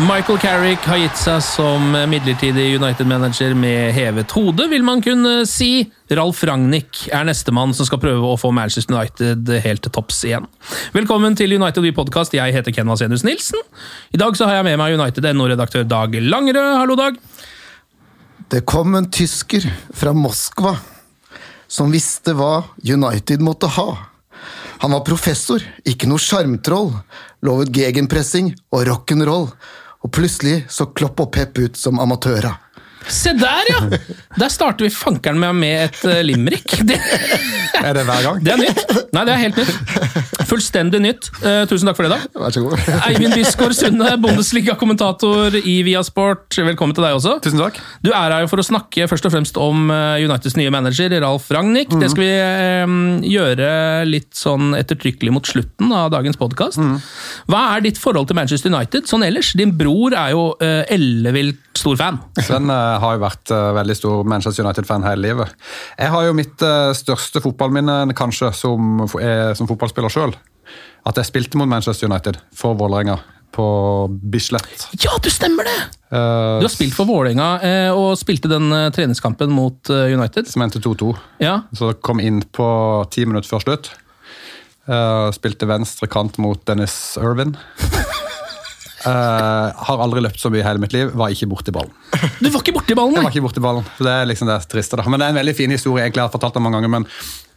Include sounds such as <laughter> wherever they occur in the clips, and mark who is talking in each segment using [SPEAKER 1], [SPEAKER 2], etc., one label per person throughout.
[SPEAKER 1] Michael Carrick har gitt seg som midlertidig United-manager med hevet hode, vil man kunne si. Ralf Ragnhild er nestemann som skal prøve å få Manchester United helt til topps igjen. Velkommen til United We Podcast. Jeg heter Ken Vasenus Nilsen. I dag så har jeg med meg United.no-redaktør Dag Langerød. Hallo, Dag.
[SPEAKER 2] Det kom en tysker fra Moskva som visste hva United måtte ha. Han var professor, ikke noe sjarmtroll. Lovet gegenpressing og rock'n'roll. Og plutselig så Klopp og Pep ut som amatører.
[SPEAKER 1] Se der, ja! Der starter vi fankeren med, med et uh, limerick. Det, <laughs> <laughs>
[SPEAKER 2] Er det hver gang?
[SPEAKER 1] det er nytt. Nei, det er helt nytt. Fullstendig nytt. Uh, tusen takk for det, da.
[SPEAKER 2] Vær så god.
[SPEAKER 1] Eivind Bisgaard Sunde, Bundesliga-kommentator i Viasport. Velkommen til deg også.
[SPEAKER 2] Tusen takk.
[SPEAKER 1] Du er her jo for å snakke først og fremst om eh, Uniteds nye manager, Ralf Ragnhild. Det skal vi um, gjøre litt sånn ettertrykkelig mot slutten av dagens podkast. Hva er ditt forhold til Manchester United sånn ellers? Din bror er jo uh, ellevilt stor fan.
[SPEAKER 3] Sven uh, har jo vært uh, veldig stor Manchester United-fan hele livet. Jeg har jo mitt uh, største fotballminne kanskje som, som fotballspiller sjøl. At jeg spilte mot Manchester United for Vålerenga på Bislett.
[SPEAKER 1] Ja, du stemmer det!
[SPEAKER 3] Uh,
[SPEAKER 1] Du har spilt for Vålerenga eh, og spilte den uh, treningskampen mot United.
[SPEAKER 3] Som endte 2-2.
[SPEAKER 1] Ja,
[SPEAKER 3] Så kom inn på ti minutter før slutt. Spilte venstre kant mot Dennis Irvin. <laughs> Eh, har aldri løpt så mye i hele mitt liv. Var ikke borti ballen.
[SPEAKER 1] Du var ikke borti ballen,
[SPEAKER 3] Jeg var ikke borti ballen. Det er liksom det triste. da. Men det er en veldig fin historie. egentlig, jeg har fortalt den mange ganger, men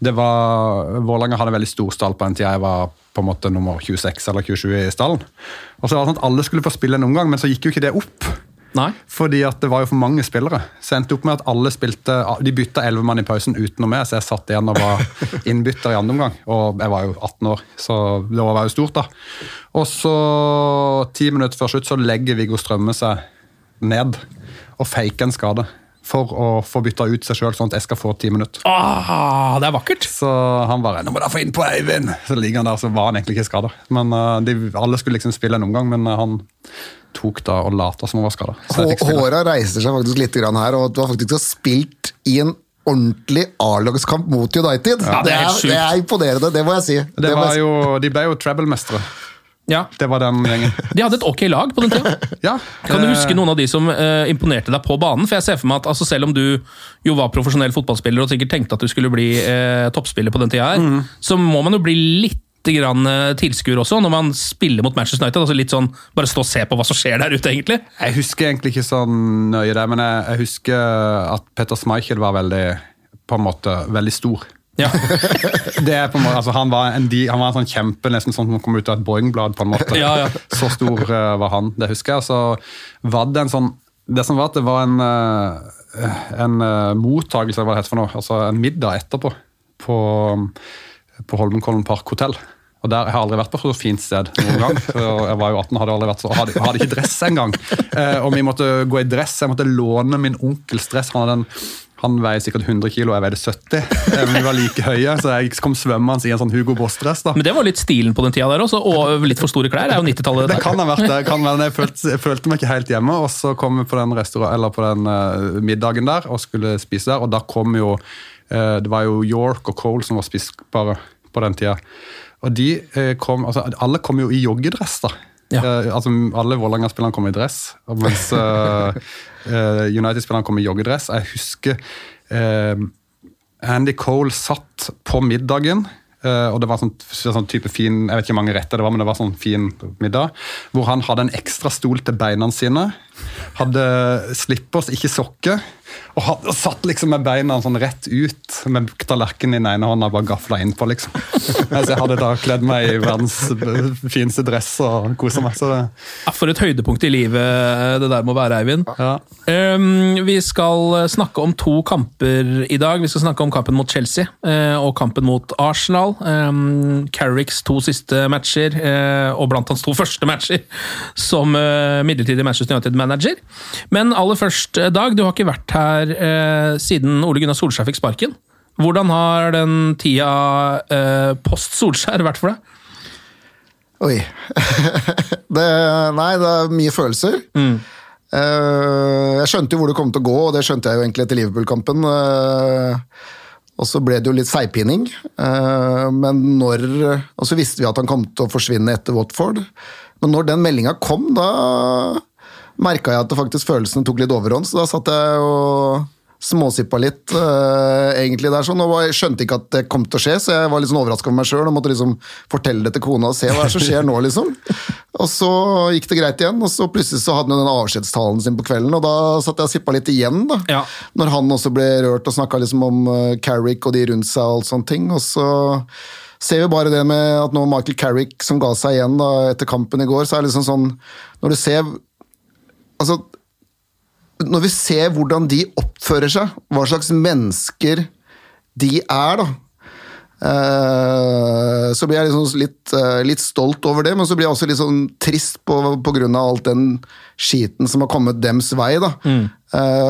[SPEAKER 3] det var, Vålerenga hadde en veldig stor stall på den tida jeg var på en måte nummer 26 eller 27 i stallen. Og så var det sånn at Alle skulle få spille en omgang, men så gikk jo ikke det opp.
[SPEAKER 1] Nei.
[SPEAKER 3] Fordi at det var jo for mange spillere. Så endte opp med at alle spilte, de bytta elleve mann i pausen utenom meg, så jeg satt igjen og var <laughs> innbytter i andre omgang. Og jeg var jo 18 år, så det var jo stort, da. Og så, ti minutter før slutt, så legger Viggo Strømme seg ned og faker en skade. For å få bytta ut seg sjøl, sånn at jeg skal få ti minutter.
[SPEAKER 1] Ah, det er vakkert!
[SPEAKER 3] Så han bare 'Nå må dere få inn på Eivind!' Så ligger han der, så var han egentlig ikke skada. Men uh, de, alle skulle liksom spille en omgang, men uh, han tok da og lata som han var skada.
[SPEAKER 2] Håra reiser seg faktisk litt grann her, og du har faktisk spilt i en ordentlig A-lagskamp mot United.
[SPEAKER 1] Ja, det
[SPEAKER 2] det,
[SPEAKER 1] er
[SPEAKER 2] er,
[SPEAKER 1] helt sjukt.
[SPEAKER 2] det er imponerende, det må jeg si.
[SPEAKER 3] Det
[SPEAKER 2] det
[SPEAKER 3] var
[SPEAKER 2] si.
[SPEAKER 3] jo, de ble jo treble-mestere.
[SPEAKER 1] Ja,
[SPEAKER 3] Det var den gjengen.
[SPEAKER 1] De hadde et ok lag på den tida. <laughs>
[SPEAKER 3] Ja.
[SPEAKER 1] Kan du
[SPEAKER 3] eh,
[SPEAKER 1] huske noen av de som uh, imponerte deg på banen? For jeg ser for meg at altså, Selv om du jo var profesjonell fotballspiller og sikkert tenkte at du skulle bli uh, toppspiller på den tida, her,
[SPEAKER 3] Mm.
[SPEAKER 1] så må man jo bli litt grann eh, tilskuer også, når man spiller mot Manchester United. altså litt sånn, Bare stå og se på hva som skjer der ute, egentlig.
[SPEAKER 3] Jeg husker egentlig ikke så nøye det, men jeg, jeg husker at Petter Schmeichel var veldig på en måte, veldig stor.
[SPEAKER 1] Ja. <laughs>
[SPEAKER 3] Det er på en måte, altså han, var en, han var en sånn kjempe, nesten sånn som kom ut av et Boeing-blad. på en måte. <laughs>
[SPEAKER 1] Ja, ja.
[SPEAKER 3] Så stor uh, var han, det husker jeg. Så var det en sånn Det som var at det var en, uh, en uh, mottakelse, hva det heter for noe, altså en middag etterpå på, på Holmenkollen Park hotell. Og der, Jeg har aldri vært på så fint sted noen gang. <laughs> for Jeg var jo 18 hadde aldri vært så, hadde, hadde ikke dress engang. Eh, og vi måtte gå i dress. Jeg måtte låne min onkels dress. Han hadde en Han veier sikkert 100 kilo, jeg veide 70. Eh, Men vi var like høye, så jeg kom svømmende i en sånn Hugo Boss-dress. da.
[SPEAKER 1] Men det var litt stilen på den tida der også, og litt for store klær. Det er jo 90-tallet.
[SPEAKER 3] Det kan ha vært det. kan være. Jeg følte, jeg følte meg ikke helt hjemme, og så kom vi på den, eller på den uh, middagen der og skulle spise der, og da kom jo uh, Det var jo York og Cole som var spisbare på den tida. Og de uh, kom, altså Alle kom jo i joggedress, da.
[SPEAKER 1] Ja.
[SPEAKER 3] Altså Alle Vålerenga-spillerne kom i dress, mens eh, United-spillerne kom i joggedress. Jeg husker eh, Andy Cole satt på middagen. eh, og det var sånn, sånn type fin Jeg vet ikke hvor mange retter det var, men det var sånn fin middag. Hvor han hadde en ekstra stol til beina sine. Hadde slippers, ikke sokker. Og, had, og satt liksom med beina sånn rett ut, med tallerkenen i den ene hånda og bare gafla innpå, liksom. <laughs> Mens jeg hadde da kledd meg i verdens fineste dress og kosa meg. Så det,
[SPEAKER 1] Ja, For et høydepunkt i livet det der må være, Eivind.
[SPEAKER 3] ja.
[SPEAKER 1] Um, vi skal snakke om to kamper i dag. Vi skal snakke om kampen mot Chelsea uh, og kampen mot Arsenal. Um, Carricks to siste matcher, uh, og blant hans to første matcher som uh, midlertidig Manchester United-manager. Men aller først, eh, Dag, du har ikke vært her eh, siden Ole Gunnar Solskjær fikk sparken. Hvordan har den tida eh, post Solskjær vært for deg?
[SPEAKER 2] Oi. <laughs> det, nei, det er mye følelser. Eh, jeg skjønte jo hvor det kom til å gå, og det skjønte jeg jo egentlig etter Liverpool-kampen. Eh, og så ble det jo litt seigpining. Eh, men når Og så visste vi at han kom til å forsvinne etter Watford. Men når den meldinga kom, da merka jeg at faktisk følelsene tok litt overhånd, så da satt jeg og småsippa litt, uh, egentlig der sånn, og jeg skjønte ikke at det kom til å skje, så jeg var litt sånn overraska over meg sjøl og måtte liksom fortelle det til kona og se hva som skjer nå, liksom. Og så gikk det greit igjen, og så plutselig så hadde han den avskjedstalen sin på kvelden, og da satt jeg og sippa litt igjen, da.
[SPEAKER 1] Ja.
[SPEAKER 2] Når han også ble rørt og snakka liksom om uh, Carrick og de rundt seg og alt sånne ting, og så ser vi bare det med at nå Michael Carrick som ga seg igjen da etter kampen i går, så er det liksom sånn Når du ser Altså når vi ser hvordan de oppfører seg, hva slags mennesker de er, da eh, Så blir jeg liksom litt, eh, litt stolt over det, men så blir jeg også litt sånn trist på, på grunn av alt den skiten som har kommet dems vei. da. Mm.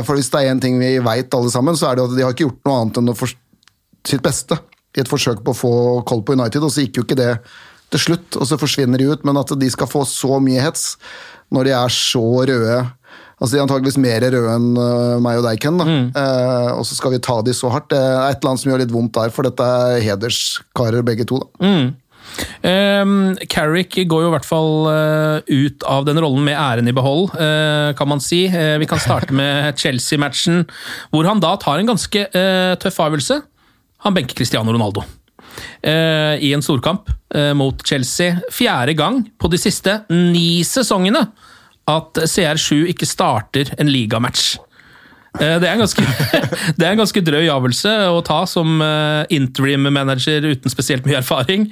[SPEAKER 2] For hvis det er én ting vi veit alle sammen, så er det at de har ikke gjort noe annet enn sitt beste i et forsøk på å få koll på United, og så gikk jo ikke det til slutt, og så forsvinner de ut, men at de skal få så mye hets når de er så røde Altså De er antageligvis mer røde enn øh, meg og deg, Ken. da. Eh, og så skal vi ta de så hardt. Det er et eller annet som gjør litt vondt der, for dette er hederskarer begge to. da.
[SPEAKER 1] Um, Carrick går jo i hvert fall uh, ut av den rollen med æren i behold, uh, kan man si. Uh, vi kan starte med <laughs> Chelsea-matchen, hvor han da tar en ganske eh, tøff avgjørelse. Han benker Cristiano Ronaldo. Eh, I en storkamp eh, mot Chelsea. Fjerde gang på de siste ni sesongene at CR7 ikke starter en ligamatch. Eh, Det er, en ganske, <laughs> det er en ganske drøy avgjørelse å ta som eh, interim-manager uten spesielt mye erfaring.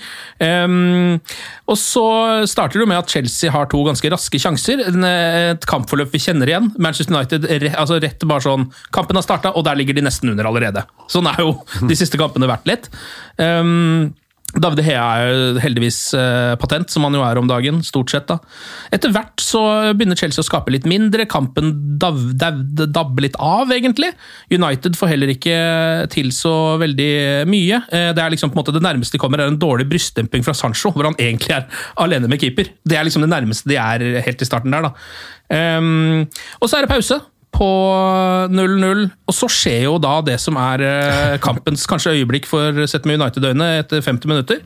[SPEAKER 1] Og så starter det med at Chelsea har to ganske raske sjanser. Eh, Et kampforløp vi kjenner igjen. Manchester United altså rett bare sånn Kampen har starta, og der ligger de nesten under allerede. Sånn er jo de siste kampene vært litt. David Hea er heldigvis eh, patent, som han jo er om dagen, stort sett. da. Etter hvert så begynner Chelsea å skape litt mindre, kampen dabber dab, dabber litt av, egentlig. United får heller ikke til så veldig mye. Eh, det er liksom på en måte det nærmeste de kommer, er en dårlig brystdemping fra Sancho, hvor han egentlig er alene med keeper. Det er liksom det nærmeste de er helt i starten der, da. Um, og så er det pause på 0-0, og så skjer jo da det som er eh, kampens kanskje øyeblikk for sett med United-øyne etter 50 minutter.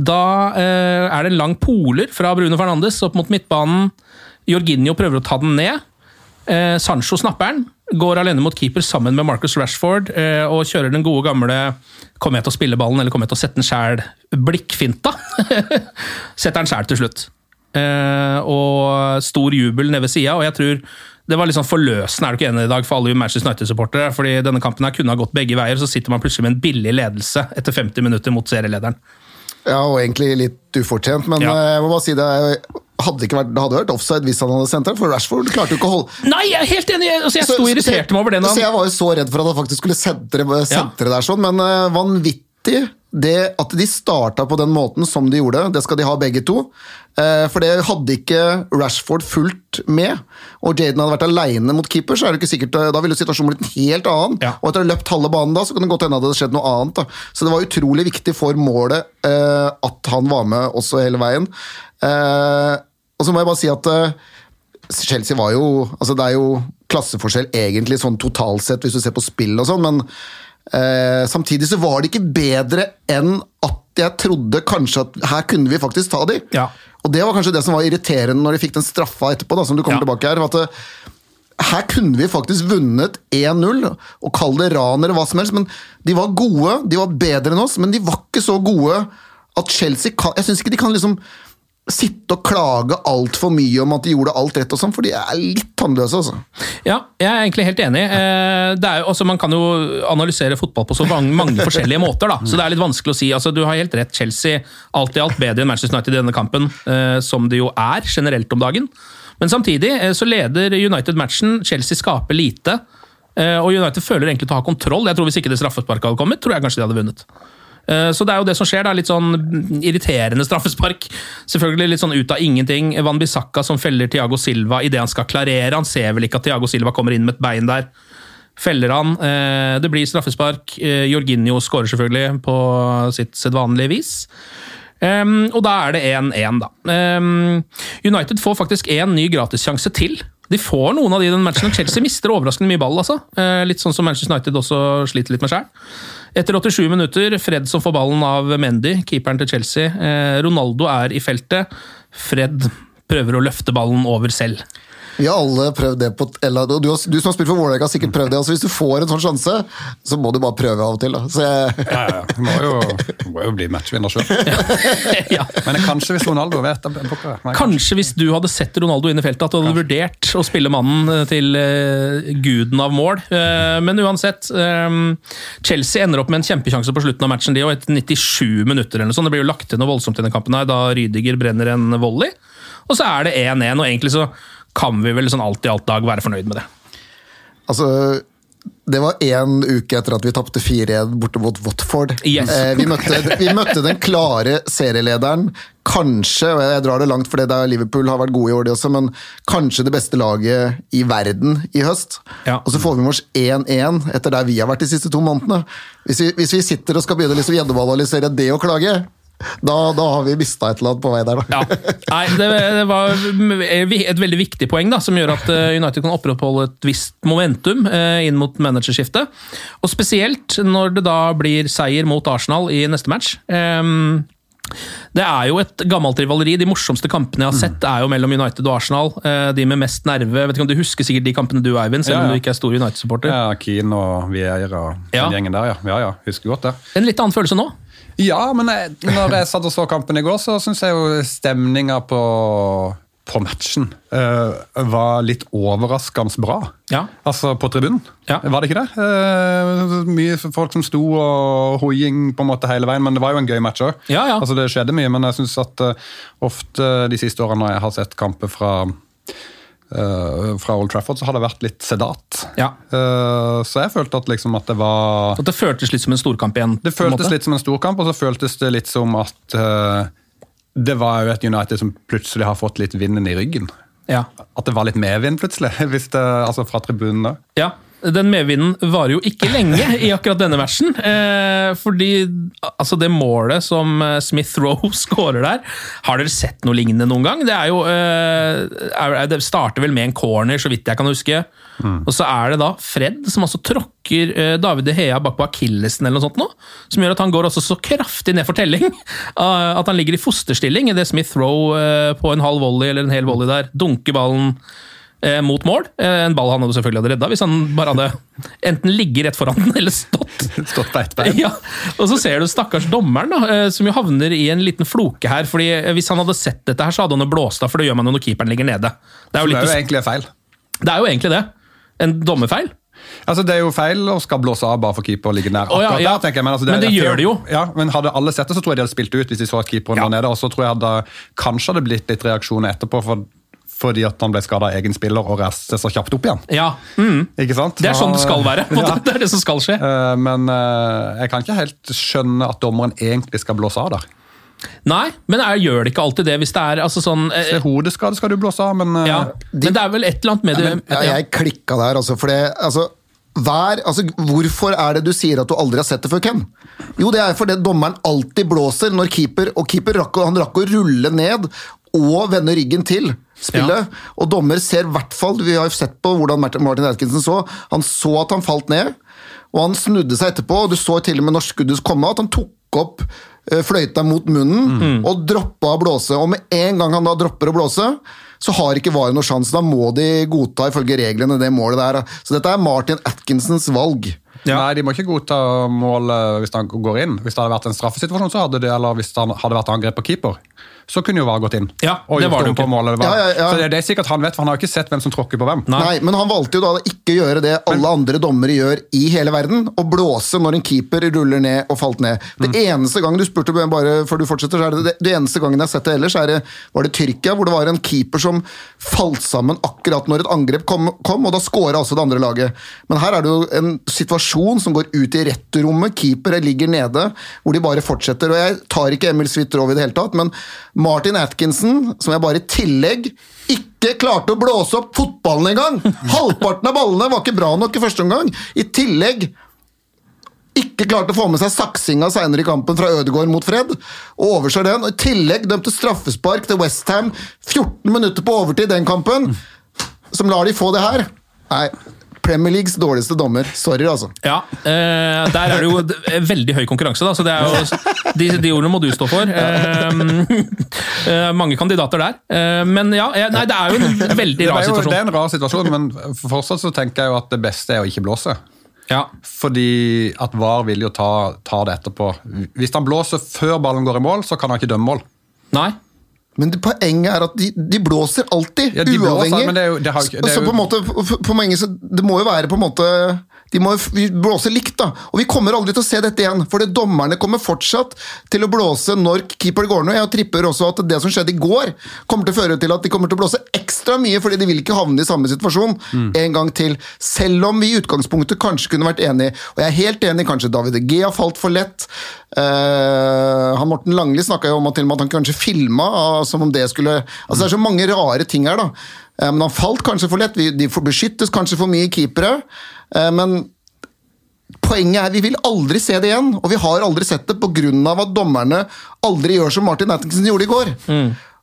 [SPEAKER 1] Da eh, er det en lang poler fra Bruno Fernandes opp mot midtbanen. Jorginho prøver å ta den ned. Eh, Sancho snapper den, går alene mot keeper sammen med Marcus Rashford eh, og kjører den gode gamle 'kommer jeg til å spille ballen', eller 'kommer jeg til å sette den sjæl', blikkfinta. <laughs> Setter den sjæl til slutt. Eh, og stor jubel nede ved sida, og jeg tror det var litt sånn forløsende er du ikke enig i dag for alle Manchester United-supportere. fordi denne kampen her kunne ha gått begge veier, så sitter man plutselig med en billig ledelse etter 50 minutter mot serielederen.
[SPEAKER 2] Ja, og egentlig litt ufortjent, men
[SPEAKER 1] Ja.
[SPEAKER 2] eh, jeg må bare si det hadde ikke vært, hadde vært offside hvis han hadde sendt den, for Rashford klarte jo ikke å holde
[SPEAKER 1] Nei, jeg er helt enig! Altså, jeg sto og irriterte meg over det.
[SPEAKER 2] Så jeg var jo så redd for at han faktisk skulle sentre, sentre der sånn, men eh, vanvittig det at de starta på den måten som de gjorde, det skal de ha begge to. Eh, For det hadde ikke Rashford fulgt med, og Jaden hadde vært aleine mot keeper, så er det ikke sikkert, eh, da ville situasjonen blitt en helt annen. Og etter å ha løpt halve banen da, så kan det godt hende det hadde skjedd noe annet. da. Så det var utrolig viktig for målet eh, at han var med også hele veien. Og så må jeg bare si at Chelsea var jo altså Det er jo klasseforskjell egentlig sånn totalt sett, hvis du ser på spill og sånn, men eh, samtidig så var det ikke bedre enn at jeg trodde kanskje at her kunne vi faktisk ta de. Og det var kanskje det som var irriterende når de fikk den straffa etterpå, da, som du kommer tilbake her. at det, her kunne vi faktisk vunnet 1-0, og kall det ran eller hva som helst, men de var gode, de var bedre enn oss, men de var ikke så gode at Chelsea kan, Jeg syns ikke de kan liksom sitte og klage altfor mye om at de gjorde alt rett og sånn, for de er litt tannløse, altså.
[SPEAKER 1] Ja, jeg er egentlig helt enig. Eh, Det jo, altså, man kan jo analysere fotball på så mange, mange forskjellige måter, da. så det er litt vanskelig å si. Altså, du har helt rett, Chelsea alt i alt bedre enn Manchester United i denne kampen, eh, som det jo er generelt om dagen. Men samtidig eh, så leder United matchen, Chelsea skaper lite. Og United føler egentlig til å ha kontroll. Jeg tror Hvis ikke det straffesparket hadde kommet, tror jeg kanskje de hadde vunnet. Eh, Så det er jo det som skjer. Det er litt sånn irriterende straffespark. Selvfølgelig litt sånn ut av ingenting. Van Bissaka som feller Thiago Silva idet han skal klarere. Han ser vel ikke at Thiago Silva kommer inn med et bein der. Feller han. eh, Det blir straffespark. Eh, Jorginho skårer selvfølgelig på sitt sedvanlige vis. Og da er det 1-1, da. United får faktisk én ny gratissjanse til. De får noen av de den matchen. Chelsea mister overraskende mye ball. altså. Litt sånn som Manchester United også sliter litt med sjøl. Etter 87 minutter, Fred som får ballen av Mendy, keeperen til Chelsea. Eh, Ronaldo er i feltet. Fred prøver å løfte ballen over selv.
[SPEAKER 2] Vi har alle prøvd det på eller, du, har- du som har spilt for Vålerenga, har sikkert prøvd det. Altså, hvis du får en sånn sjanse, så må du bare prøve av og til. Da. Så jeg,
[SPEAKER 3] Ja, ja. Du må jo, du må jo bli matchvinner sjøl. <laughs> Men kanskje hvis Ronaldo vet det. Kanskje.
[SPEAKER 1] Kanskje hvis du hadde sett Ronaldo inn i feltet, at du hadde vurdert å spille mannen eh, til uh, guden av mål. Uh, men uansett, um, Chelsea ender opp med en kjempesjanse på slutten av matchen, de, og etter 97 minutter eller noe sånt. Det blir jo lagt til noe voldsomt i denne kampen her, da Rydiger brenner en volley. Og så er det 1-1, og egentlig så kan vi vel sånn alt i alt dag være fornøyd med det.
[SPEAKER 2] altså, det var én uke etter at vi tapte 4-1 borte mot Watford.
[SPEAKER 1] Yes.
[SPEAKER 2] Eh, vi, møtte, vi møtte den klare serielederen. Kanskje, og jeg drar det langt fordi det er Liverpool har vært gode i år, de også, men kanskje det beste laget i verden i høst. Og så får vi med oss 1-1 etter der vi har vært de siste to månedene. Hvis vi, hvis vi sitter og skal begynne liksom å gjennomanalysere det å klage, da, da har vi mista et eller annet på vei der. Da.
[SPEAKER 1] Nei, det, det var et veldig viktig poeng da, som gjør at eh, United kan opprettholde et visst momentum eh, inn mot managerskiftet. Og spesielt når det da blir seier mot Arsenal i neste match. Ehm, det er jo et gammelt rivaleri. De morsomste kampene jeg har sett, er jo mellom United og Arsenal. Eh, De med mest nerve. Jeg vet ikke om Du husker sikkert de kampene du, Eivind, selv
[SPEAKER 3] Ja,
[SPEAKER 1] om
[SPEAKER 3] ja.
[SPEAKER 1] du ikke er stor United-supporter.
[SPEAKER 3] Ja, Keane og Vieira og den
[SPEAKER 1] Ja.
[SPEAKER 3] gjengen der, ja. ja, ja. Husker godt det.
[SPEAKER 1] En litt annen følelse nå?
[SPEAKER 3] Ja, men jeg, når jeg satt og så kampen i går, så syns jeg jo stemninga på, på matchen uh, var litt overraskende bra.
[SPEAKER 1] Ja.
[SPEAKER 3] Altså på tribunen. Var det ikke det? Uh, mye folk som sto og hoiing på en måte hele veien, men det var jo en gøy match òg.
[SPEAKER 1] Ja, ja.
[SPEAKER 3] Altså, det skjedde mye, men jeg syns at uh, ofte de siste årene når jeg har sett kamper fra eh, fra Old Trafford, så har det vært litt sedat.
[SPEAKER 1] Ja.
[SPEAKER 3] Uh, så jeg følte at, liksom, at det var
[SPEAKER 1] At det føltes litt som en storkamp igjen?
[SPEAKER 3] det føltes litt som en storkamp, og så føltes det litt som at uh, det var jo et United som plutselig har fått litt vinden i ryggen.
[SPEAKER 1] Ja.
[SPEAKER 3] At det var litt medvind plutselig, <laughs> hvis det, altså fra tribunen. da.
[SPEAKER 1] Ja, den medvinden varer jo ikke lenge i akkurat denne matchen. Eh, fordi altså det målet som eh, Smith Rowe <laughs> skårer der Har dere sett noe lignende noen gang? Det er jo eh, Det starter vel med en corner, så vidt jeg kan huske. Og så er det da Fred som altså tråkker eh, David De Hea bak på akillesen, eller noe sånt nå, som gjør at han går også så kraftig ned for telling <laughs> eh, at han ligger i fosterstilling idet Smith Rowe eh, på en halv volley eller en hel volley der dunker ballen eh, mot mål. Eh, en ball han hadde selvfølgelig hadde redda hvis han bare hadde enten ligget rett foran den eller stått. <laughs>
[SPEAKER 3] Stått på ett bein.
[SPEAKER 1] Ja, Og så ser du stakkars dommeren, da, eh, som jo havner i en liten floke her. fordi eh, Hvis han hadde sett dette, her, så hadde han blåst av, for det gjør man jo når keeperen ligger nede. Det er jo,
[SPEAKER 3] Så det er jo egentlig feil.
[SPEAKER 1] det er jo egentlig det. En dommerfeil.
[SPEAKER 3] Altså Det er jo feil å skal blåse av bare for keeper ligger nær.
[SPEAKER 1] Å, ja, ja.
[SPEAKER 3] der, tenker jeg. Men, altså,
[SPEAKER 1] Men det gjør det jo.
[SPEAKER 3] Ja, men Hadde alle sett det, så tror jeg de hadde spilt ut hvis de så at keeperen var nede. Og så tror jeg hadde, kanskje hadde blitt litt reaksjoner etterpå. for fordi at han ble skada av egen spiller og reiste så kjapt opp igjen.
[SPEAKER 1] Ja, mm.
[SPEAKER 3] Ikke sant?
[SPEAKER 1] Det er sånn det skal være. <laughs>
[SPEAKER 3] Ja.
[SPEAKER 1] Det er det som skal skje.
[SPEAKER 3] Eh, Men eh, jeg kan ikke helt skjønne at dommeren egentlig skal blåse av der.
[SPEAKER 1] Nei, men jeg gjør det ikke alltid det hvis det er altså sånn eh,
[SPEAKER 3] Det er hodeskade skal du blåse av, men ja.
[SPEAKER 1] ja. Men det er vel et eller annet med det
[SPEAKER 2] Ja, jeg klikka der, altså. For det, altså, hver, altså, hvorfor er det du sier at du aldri har sett det før, Ken? Jo, det er fordi dommeren alltid blåser når keeper Og keeper rakk, han rakk å rulle ned og vende ryggen til spillet. Og dommer ser i hvert fall Vi har jo sett på hvordan Martin Atkinson så. Han så at han falt ned, og han snudde seg etterpå. og Du så til og med når skuddet kom at han tok opp eh, fløyta mot munnen og droppa å blåse. Og med en gang han da dropper å blåse, så har ikke VAR noe sjanse. Da må de godta ifølge reglene det målet der. Så dette er Martin Atkinsons valg.
[SPEAKER 3] Nei, de må ikke godta målet hvis han går inn. Hvis det hadde vært en straffesituasjon, så hadde det, eller hvis det hadde vært angrep på keeper, så kunne jo VAR gått inn.
[SPEAKER 1] Ja,
[SPEAKER 3] og
[SPEAKER 1] det var det
[SPEAKER 3] på målet. var.
[SPEAKER 2] Ja, ja, ja.
[SPEAKER 3] Så det, det er sikkert han vet, for han har jo ikke sett hvem som tråkker på hvem.
[SPEAKER 2] Nei. men han valgte jo da å ikke gjøre det alle andre dommere gjør i hele verden, å blåse når en keeper ruller ned og falt ned. Det eneste gangen du spurte bare før du fortsetter, så er det, det, det eneste gangen jeg har sett det ellers, er det, var det Tyrkia, hvor det var en keeper som falt sammen akkurat når et angrep kom, kom og da skåra altså det andre laget. Men her er det jo en situasjon som går ut i returrommet, keepere ligger nede, hvor de bare fortsetter. Og jeg tar ikke Emil Svitrov i det hele tatt, men Martin Atkinson, som jeg bare i tillegg ikke klarte å blåse opp fotballen engang! Halvparten av ballene var ikke bra nok i første omgang. I tillegg ikke klarte å få med seg saksinga senere i kampen fra Ødegaard mot Fred, og overser den. Og I tillegg dømte straffespark til Westham 14 minutter på overtid den kampen, som lar de få det her. Nei, Premier Leagues dårligste dommer. Sorry, altså.
[SPEAKER 1] Ja, eh, der er det jo veldig høy konkurranse, da, så det er jo, de, de ordene må du stå for. Eh, eh, mange kandidater der. Eh, men ja, eh, nei, det er jo en veldig
[SPEAKER 3] Det
[SPEAKER 1] rar
[SPEAKER 3] er, jo, det er en rar situasjon, men fortsatt så tenker jeg jo at det beste er å ikke blåse.
[SPEAKER 1] Ja.
[SPEAKER 3] Fordi at VAR vil jo ta, ta det etterpå. Hvis han blåser før ballen går i mål, så kan han ikke dømme mål.
[SPEAKER 1] Nei.
[SPEAKER 2] Men det, poenget er at de, de blåser alltid,
[SPEAKER 3] Ja, de blåser,
[SPEAKER 2] uavhengig.
[SPEAKER 3] men det jo- det har det
[SPEAKER 2] så på en måte, på, på mange, så det må jo være på en måte De må blåse likt, da. Og vi kommer aldri til å se dette igjen, for det dommerne kommer fortsatt til å blåse når keeper går ned. Jeg tripper også at det som skjedde i går, kommer til å føre til at de kommer til å blåse ekstra mye, fordi de vil ikke havne i samme situasjon en gang til. Selv om vi i utgangspunktet kanskje kunne vært enige. Og jeg er helt enig, kanskje David G har falt for lett. Uh, han Morten Langli snakka jo om at, til og med at han kanskje filma, ah, som om det skulle Altså Det er så mange rare ting her, da. Eh, men han falt kanskje for lett. De får beskyttes kanskje for mye keepere. Eh, men poenget er vi vil aldri se det igjen, og vi har aldri sett det pga. at dommerne aldri gjør som Martin Atkinson gjorde i går.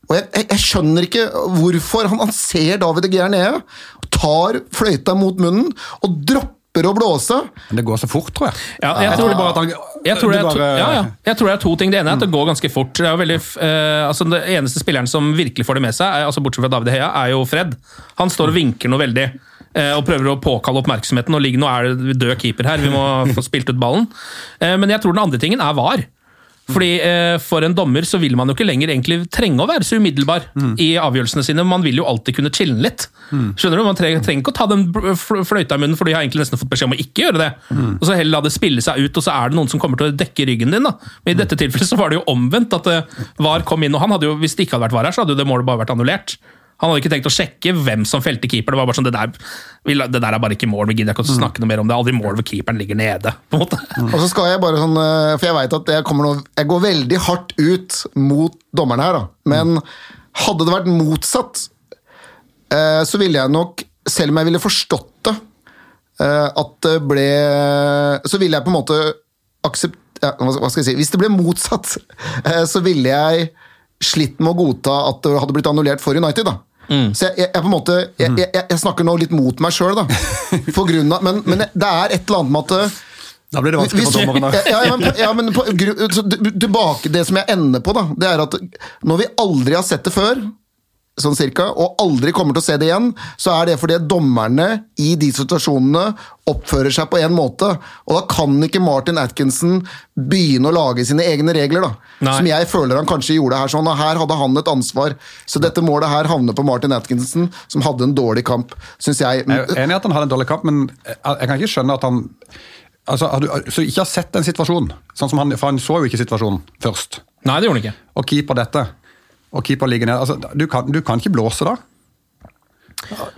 [SPEAKER 2] Og jeg, jeg, jeg skjønner ikke hvorfor han, han ser David De Gea nede, tar fløyta mot munnen og dropper å blåse.
[SPEAKER 3] Men det går så fort, tror jeg.
[SPEAKER 1] Ja, jeg, tror,
[SPEAKER 3] tror bare at han
[SPEAKER 1] jeg, tror det er to, ja, ja. jeg tror det er to ting. Det ene er at det går ganske fort. Det er veldig, eh, altså det eneste spilleren som virkelig får det med seg, er, altså bortsett fra David Heia, er jo Fred. Han står og vinker noe veldig. eh, Og prøver å påkalle oppmerksomheten. og ligger, Nå er det død keeper her, vi må <laughs> få spilt ut ballen. Eh, Men jeg tror den andre tingen er VAR. Fordi eh, For en dommer så vil man jo ikke lenger egentlig trenge å være så umiddelbar i avgjørelsene sine. Man vil jo alltid kunne chille litt. Skjønner du? Man trenger, trenger ikke å ta den fløyta i munnen, for de har egentlig nesten fått beskjed om å ikke gjøre det. Og så heller la det spille seg ut, og så er det noen som kommer til å dekke ryggen din. da. Men i dette tilfellet så var det jo omvendt. at eh, VAR kom inn, og han hadde jo, Hvis det ikke hadde vært VAR her, så hadde jo det målet bare vært annullert. Han hadde ikke tenkt å sjekke hvem som felte keeper. Det var bare sånn, det der, det der er bare ikke mål, vi gidder ikke å snakke noe mer om det. Aldri mål hvor keeperen ligger nede. på en måte.
[SPEAKER 2] Og så skal jeg bare sånn, eh, For jeg veit at jeg, kommer nå, jeg går veldig hardt ut mot dommerne her, da. Men hadde det vært motsatt, eh, så ville jeg nok, selv om jeg ville forstått det, eh, at det ble Så ville jeg på en måte aksept... Ja, hva skal jeg si? Hvis det ble motsatt, <laughs> så ville jeg slitt med å godta at det hadde blitt annullert for United. da. Så jeg, jeg, jeg, på en måte, jeg, jeg, snakker nå litt mot meg sjøl, da. <laughs> For grunn av, men, men det er et eller annet med at eh,
[SPEAKER 3] Da blir det vanskelig for da.
[SPEAKER 2] Ja, ja, men, ja, men på, tilbake Det som jeg ender på, da, det er at når vi aldri har sett det før, sånn cirka, og aldri kommer til å se det igjen, så er det fordi dommerne i de situasjonene oppfører seg på en måte. Og da kan ikke Martin Atkinson begynne å lage sine egne regler, da.
[SPEAKER 1] Nei.
[SPEAKER 2] Som jeg føler han kanskje gjorde her. sånn, og Her hadde han et ansvar. Så dette målet her havner på Martin Atkinson, som hadde en dårlig kamp, syns jeg.
[SPEAKER 3] Jeg er enig i at han hadde en dårlig kamp, men jeg kan ikke skjønne at han altså, har du, Så ikke har sett en situasjon, sånn som han, for han så jo ikke situasjonen først.
[SPEAKER 1] Nei, det gjorde han ikke.
[SPEAKER 3] Og keeper dette, og keeper ligger ned. Altså, du, kan, du kan ikke blåse da.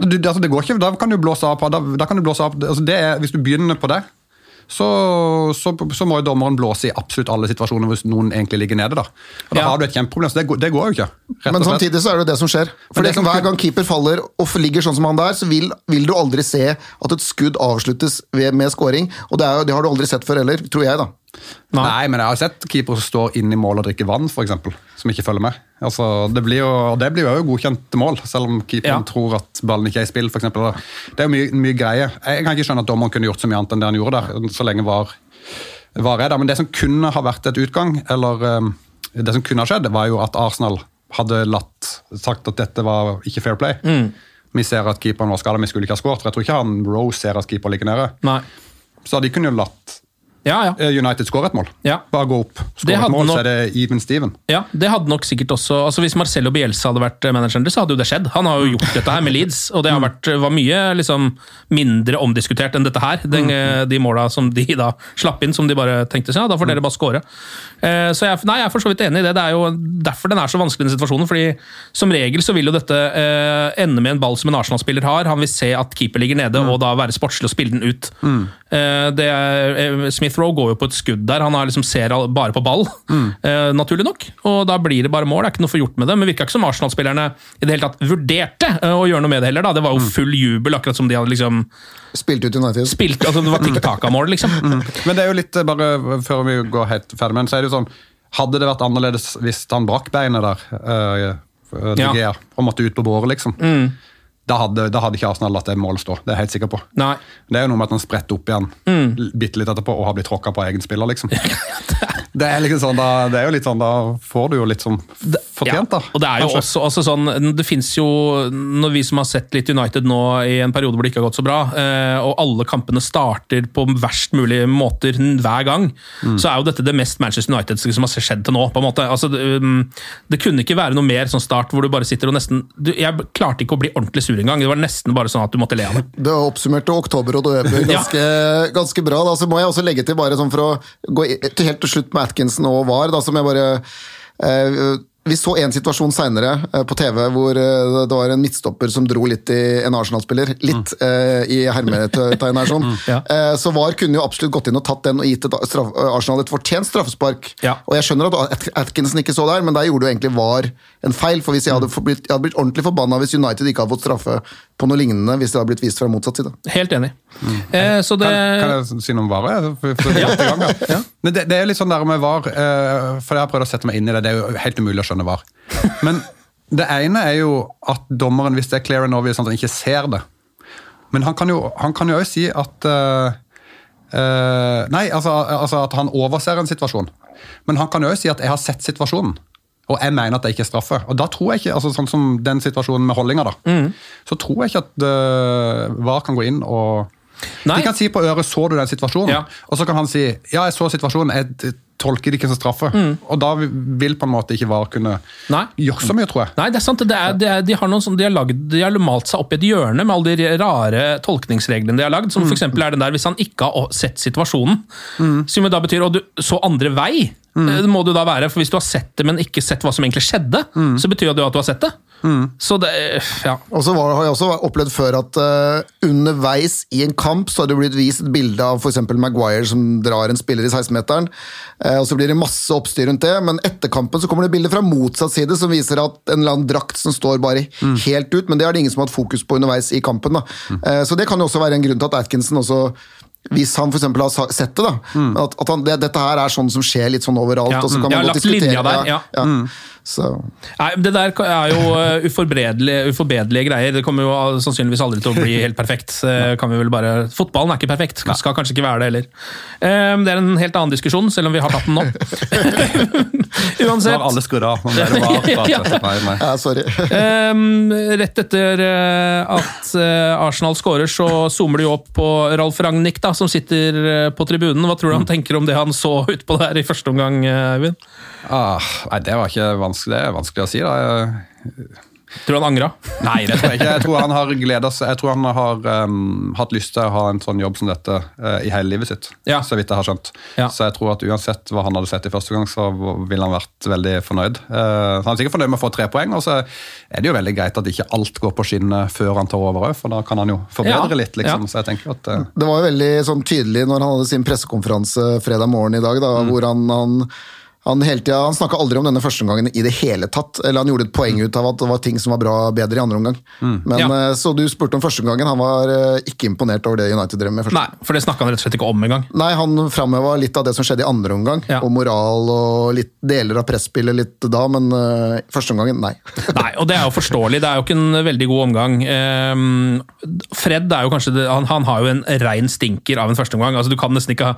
[SPEAKER 3] Du, altså, det går ikke, da kan du blåse av da, da kan du blåse av, altså, det er, Hvis du begynner på det, så, så, så må jo dommeren blåse i absolutt alle situasjoner hvis noen egentlig ligger nede. Da Og da
[SPEAKER 1] Ja.
[SPEAKER 3] har du et kjempeproblem. så Det, det går jo ikke.
[SPEAKER 2] Men samtidig så er det det som skjer. For
[SPEAKER 3] det
[SPEAKER 2] det
[SPEAKER 3] som
[SPEAKER 2] Hver gang keeper faller og ligger sånn som han der, så vil, vil du aldri se at et skudd avsluttes ved, med scoring. Og det, er, det har du aldri sett før heller, tror jeg, da.
[SPEAKER 3] Nei. men jeg har sett keepere som står inne i mål og drikker vann, eksempel, som ikke følger med. Altså, det blir jo, og det blir jo godkjent mål, selv om keeperen
[SPEAKER 1] Ja. tror
[SPEAKER 3] at ballen ikke er i spill. For eksempel. det er jo mye, mye greie. Jeg kan ikke skjønne at dommeren kunne gjort så mye annet enn det han gjorde der, så lenge var, var jeg der. Men det som kunne ha vært et utgang, eller um, det som kunne ha skjedd, var jo at Arsenal hadde latt, sagt at dette var ikke fair play. Vi ser at keeperen var skada, vi skulle ikke ha skåret. For jeg tror ikke han Rose ser at keeper ligger nede.
[SPEAKER 1] Nei.
[SPEAKER 3] Så de kunne jo latt
[SPEAKER 1] Ja, ja.
[SPEAKER 3] eh, United skårer et mål.
[SPEAKER 1] Ja.
[SPEAKER 3] Bare gå opp, Skårer et mål,
[SPEAKER 1] nok-
[SPEAKER 3] så er det even Steven.
[SPEAKER 1] Ja, det hadde nok sikkert også altså Hvis Marcelo Bielsa hadde vært eh, manageren deres, så hadde jo det skjedd. Han har jo gjort <laughs> dette her med Leeds, og det har vært, var mye liksom, mindre omdiskutert enn dette her. Den, eh, De måla som de da slapp inn, som de bare tenkte seg, ja, da får dere bare score. Eh, Så jeg, nei, jeg er for så vidt enig i det. Det er jo derfor den er så vanskelig, den situasjonen. fordi Som regel så vil jo dette eh, ende med en ball som en Arsenal-spiller har. Han vil se at keeper ligger nede, og da være sportslig og spille den ut. Eh, det er, eh, Smith Rowe går jo på et skudd der. Han har liksom ser bare på ball, <laughs> eh, naturlig nok. Og da blir det bare mål. Det er ikke noe for gjort med det. Men virka ikke som Arsenal-spillerne i det hele tatt vurderte eh, å gjøre noe med det heller. da. Det var jo full jubel, akkurat som de hadde liksom
[SPEAKER 2] Spilt ut United.
[SPEAKER 1] spilt altså Det var tikk-taka-mål, liksom. <laughs>
[SPEAKER 3] Men det er jo litt, eh, bare før vi går helt ferdig med den, så er det jo sånn Hadde det vært annerledes hvis han brakk beinet der, uh, De
[SPEAKER 1] Ja.
[SPEAKER 3] Og måtte ut på båret, liksom, da, hadde, da hadde ikke Arsenal latt det målet stå. Det er jeg helt sikker på.
[SPEAKER 1] Nei.
[SPEAKER 3] Det er jo noe med at han spretter opp igjen mm. bitte litt etterpå og har blitt tråkka på egen spiller, liksom. <laughs> Det er, liksom sånn, da, det er jo litt sånn, da får du jo litt sånn fortjent, da.
[SPEAKER 1] Og det er jo
[SPEAKER 3] kanskje.
[SPEAKER 1] også altså sånn, det finnes jo, når vi som har sett litt United nå i en periode hvor det ikke har gått så bra, eh, og alle kampene starter på verst mulige måter hver gang,
[SPEAKER 3] Mm.
[SPEAKER 1] så er jo dette det mest Manchester United som har skjedd til nå. på en måte. Altså, det, um, det kunne ikke være noe mer sånn start hvor du bare sitter og nesten du, Jeg klarte ikke å bli ordentlig sur engang. Det var nesten bare sånn at du måtte le av det.
[SPEAKER 2] Det oppsummerte oktober og november <laughs>
[SPEAKER 1] Ja.
[SPEAKER 2] ganske, ganske bra. Da. Så må jeg også legge til, bare sånn for å gå helt til slutt med Atkinson og VAR, da, som jeg bare eh, Vi så en situasjon seinere eh, på TV hvor eh, det var en midtstopper som dro litt i en Arsenal-spiller. Litt eh, i hermetegn her, sånn. <laughs>
[SPEAKER 1] Ja.
[SPEAKER 2] Eh, så VAR kunne jo absolutt gått inn og tatt den og gitt et straff, Arsenal et fortjent straffespark.
[SPEAKER 1] Ja.
[SPEAKER 2] Og jeg skjønner at At- Atkinson ikke så der, men der gjorde jo egentlig VAR en feil. For hvis jeg hadde blitt, jeg hadde blitt ordentlig forbanna hvis United ikke hadde fått straffe på noe lignende hvis det hadde blitt vist fra motsatt side.
[SPEAKER 1] Helt enig. Eh, så det
[SPEAKER 3] Kan, kan jeg si noe om VAR? For, for det, i gang, ja. Men det, det er litt sånn der med VAR, eh, for jeg har prøvd å sette meg inn i det. Det er jo helt umulig å skjønne VAR. Men det ene er jo at dommeren, hvis det er clear and obvious, sånn at han ikke ser det Men han kan jo òg også si at uh, uh, Nei, altså, altså at han overser en situasjon. Men han kan også si at 'jeg har sett situasjonen'. Og jeg mener at det ikke er straffe. Og da tror jeg ikke, altså sånn som den situasjonen med holdninga, da, så tror jeg ikke at uh, VAR kan gå inn og
[SPEAKER 1] Nei.
[SPEAKER 3] De kan si på øret 'så du den situasjonen',
[SPEAKER 1] Ja.
[SPEAKER 3] og så kan han si 'ja, jeg så situasjonen, jeg tolker det ikke som straffe'. Og da vil på en måte ikke VAR kunne
[SPEAKER 1] Nei.
[SPEAKER 3] gjøre så mye, tror jeg.
[SPEAKER 1] Nei, det er sant. Det er, det er, de, har noen som de, har lagd, de har malt seg opp i et hjørne med alle de rare tolkningsreglene de har lagd. Som for eksempel er den der hvis han ikke har sett situasjonen. Som jo da betyr Og du så andre vei. Det må det jo da være, for Hvis du har sett det, men ikke sett hva som egentlig skjedde, så betyr det jo at du har sett det. Så det Ja.
[SPEAKER 2] Og så har jeg også opplevd før at uh, underveis i en kamp så har det blitt vist et bilde av f.eks. Maguire som drar en spiller i 16-meteren. Uh, og Så blir det masse oppstyr rundt det, men etter kampen så kommer det bilder fra motsatt side som viser at en eller annen drakt som står bare helt ut, men det har det ingen som har hatt fokus på underveis i kampen. da. Uh, så det kan jo også være en grunn til at Atkinson også hvis han for eksempel har sett det, da, at, at han, det, dette her er sånn som skjer litt sånn overalt.
[SPEAKER 1] Ja,
[SPEAKER 2] og så
[SPEAKER 1] mm.
[SPEAKER 2] kan man godt diskutere-
[SPEAKER 1] der, ja.
[SPEAKER 2] ja. Så
[SPEAKER 1] Nei, Det der er jo eh, uforbederlige, uforbederlige greier. Det kommer jo sannsynligvis aldri til å bli helt perfekt. Eh, Kan vi vel bare... Fotballen er ikke perfekt. Skal kanskje ikke være det heller. Eh, Det er en helt annen diskusjon, selv om vi har tatt den nå.
[SPEAKER 3] Nå <laughs>
[SPEAKER 1] Uansett.
[SPEAKER 3] har alle da. <laughs>
[SPEAKER 1] Ja.
[SPEAKER 2] Sorry. <laughs>
[SPEAKER 1] Ehm, rett etter at Arsenal skårer, så zoomer du jo opp på Ralf Ragnhild, da, som sitter på tribunen. Hva tror du han tenker om det han så utpå der i første omgang, Eivind? Øyvind?
[SPEAKER 3] Ah, nei, det var ikke vanskelig, det er vanskelig å si. da.
[SPEAKER 1] Tror du han angra?
[SPEAKER 3] Nei, det tror jeg ikke. Jeg tror han har seg. Jeg tror han har um, hatt lyst til å ha en sånn jobb som dette uh, i hele livet sitt.
[SPEAKER 1] Ja.
[SPEAKER 3] Så vidt jeg har skjønt.
[SPEAKER 1] Ja.
[SPEAKER 3] Så jeg tror at uansett hva han hadde sett i første gang, så ville han vært veldig fornøyd. Uh, han er sikkert fornøyd med å få tre poeng, og så er det jo veldig greit at ikke alt går på skinnet før han tar over òg, for da kan han jo forbedre
[SPEAKER 1] Ja.
[SPEAKER 3] litt, liksom.
[SPEAKER 1] Ja.
[SPEAKER 3] Så jeg tenker at uh,
[SPEAKER 2] Det var jo veldig sånn tydelig når han hadde sin pressekonferanse fredag morgen i dag, da, hvor han, han, han tida Han snakka aldri om denne førsteomgangen i det hele tatt. Eller han gjorde et poeng ut av at det var ting som var bra bedre i andre omgang. Men
[SPEAKER 1] Ja.
[SPEAKER 2] eh, Så du spurte om førsteomgangen. Han var eh, ikke imponert over det United drev med. første
[SPEAKER 1] Nei, for det snakka han rett og slett ikke om engang.
[SPEAKER 2] Nei, han framheva litt av det som skjedde i andre omgang,
[SPEAKER 1] Ja.
[SPEAKER 2] og moral og litt deler av presspillet litt da, men uh, første omgangen, nei. <laughs>
[SPEAKER 1] Nei, og det er jo forståelig. Det er jo ikke en veldig god omgang. Um, Fred er jo kanskje det, han, han har jo en rein stinker av en førsteomgang. Altså, du kan nesten ikke ha,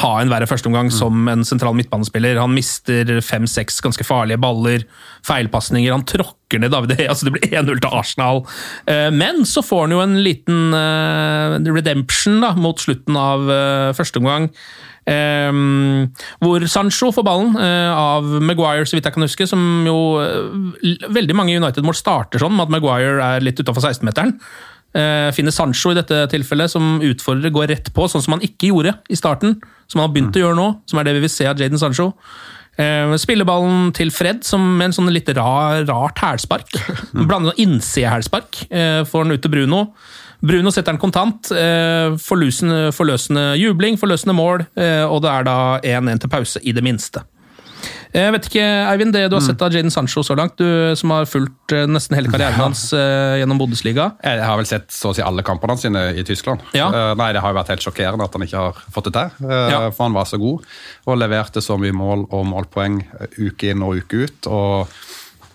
[SPEAKER 1] ha en verre førsteomgang som en sentral midtbanespiller. Han mister fem-seks ganske farlige baller, feilpasninger, han tråkker ned David altså det blir 1-0 til Arsenal. Eh, men så får han jo en liten eh, redemption da, mot slutten av førsteomgang. første omgang. Ehm, hvor Sancho får ballen uh, av Maguire, så vidt jeg kan huske. Som jo uh, Veldig mange United-mål starter sånn, med at Maguire er litt utafor 16-meteren. Eh, finner Sancho i dette tilfellet, som utfordrer, går rett på, sånn som han ikke gjorde i starten. Som han har begynt å gjøre nå, som er det vi vil se av Jaden Sancho. Eh, spiller ballen til Fred som med en sånn litt rar, rart hælspark. <laughs> Blander innsidehælspark. Eh, får den ut til Bruno. Bruno setter den kontant. Forløsende, forløsende jubling, forløsende mål, og det er da 1-1 til pause, i det minste. Jeg vet ikke, Eivind, det du har sett av Jaden Sancho så langt, du som har fulgt eh, nesten hele karrieren hans eh, gjennom Bundesliga.
[SPEAKER 3] Jeg har vel sett så å si alle kampene sine i Tyskland.
[SPEAKER 1] Ja.
[SPEAKER 3] Eh, nei, Det har jo vært helt sjokkerende at han ikke har fått det til. eh,
[SPEAKER 1] Ja.
[SPEAKER 3] For han var så god og leverte så mye mål og målpoeng eh, uke inn og uke ut. Og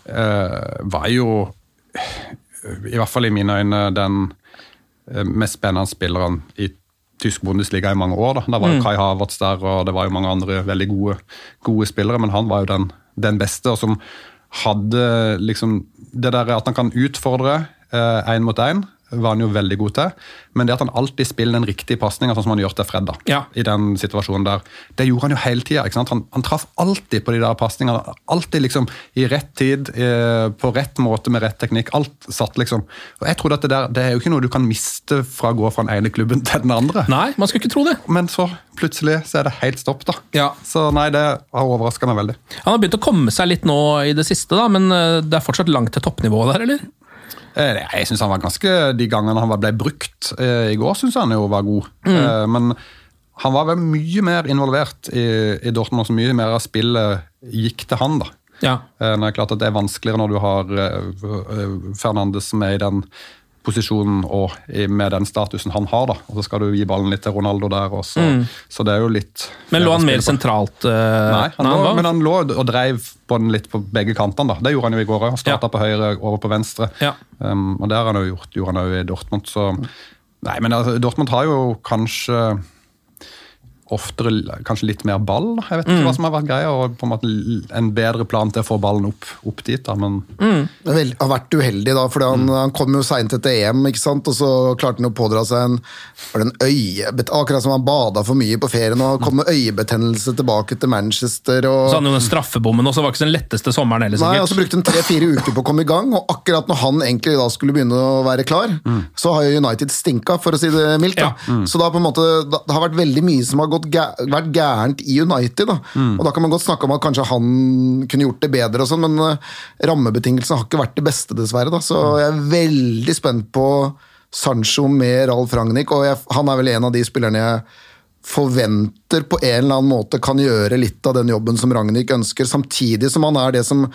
[SPEAKER 3] uh, var jo, i hvert fall i mine øyne, den eh, mest spennende spilleren i tysk Bundesliga i mange år. Da, da var jo Kai Havertz der, og det var jo mange andre veldig gode, gode spillere, men han var jo den, den beste, og som hadde liksom Det der at han kan utfordre én mot én, var han jo veldig god til. Men det at han alltid spiller den riktige pasninga, sånn som han gjør til Fred, da,
[SPEAKER 1] Ja.
[SPEAKER 3] i den situasjonen der, det gjorde han jo hele tida. Han, han traff alltid på de der pasningene. Alltid liksom i rett tid, eh, på rett måte med rett teknikk. Alt satt liksom. Og jeg trodde at det der, det er jo ikke noe du kan miste fra å gå fra den ene klubben <laughs> til den andre.
[SPEAKER 1] Nei, man skulle ikke tro det.
[SPEAKER 3] Men så plutselig så er det helt stopp, da.
[SPEAKER 1] Ja.
[SPEAKER 3] Så nei, det har overraska meg veldig.
[SPEAKER 1] Han har begynt å komme seg litt nå i det siste, da, men eh, det er fortsatt langt til toppnivået der, eller?
[SPEAKER 3] Eh, Jeg synes han var ganske, De gangene han ble brukt eh, i går, syns han jo var god. Mm. Men han var vel mye mer involvert i, i Dortmund, så mye mer av spillet gikk til han. da.
[SPEAKER 1] Ja.
[SPEAKER 3] Eh, Det er klart at det er vanskeligere når du har eh, eh, Fernandes som er i den posisjonen og med den statusen han har. da. Og Så skal du gi ballen litt til Ronaldo der også. Så det er jo litt
[SPEAKER 1] Men lå han mer sentralt Uh,
[SPEAKER 3] Nei, han lå, men han lå og dreiv på den litt på begge kantene. da. Det gjorde han jo i går òg. Starta
[SPEAKER 1] Ja.
[SPEAKER 3] på høyre, over på venstre.
[SPEAKER 1] Ja.
[SPEAKER 3] Um, og det har han jo gjort, gjorde han jo i Dortmund. Så Nei, men altså, Dortmund har jo kanskje oftere kanskje litt mer ball. Jeg vet ikke hva som har vært greia, og på en måte en bedre plan til å få ballen opp, opp dit. da, men
[SPEAKER 2] Mm. vel- har vært uheldig, da, for han, han kom jo seint etter EM, ikke sant? og så klarte han å pådra seg en, var det en øyebet, Akkurat som han bada for mye på ferien og kom med øyebetennelse tilbake til Manchester. Og,
[SPEAKER 1] Så hadde han jo den straffebommen også, var ikke den letteste sommeren heller,
[SPEAKER 2] Nei, og så brukte han tre-fire uker på å komme i gang, og akkurat når han egentlig da skulle begynne å være klar, så har jo United stinka, for å si det mildt. Da. Så da på en måte, det har vært veldig mye som har gått gæ vært gærent i United. Da. Og da kan man godt snakke om at kanskje han kunne gjort det bedre, og sånn, men eh, rammebetingelsene har ikke vært det beste, dessverre. Da. Så jeg er veldig spent på Sancho med Ralf Ragnhild, og jeg, han er vel en av de spillerne jeg forventer på en eller annen måte kan gjøre litt av den jobben som Ragnhild ønsker, samtidig som han er det som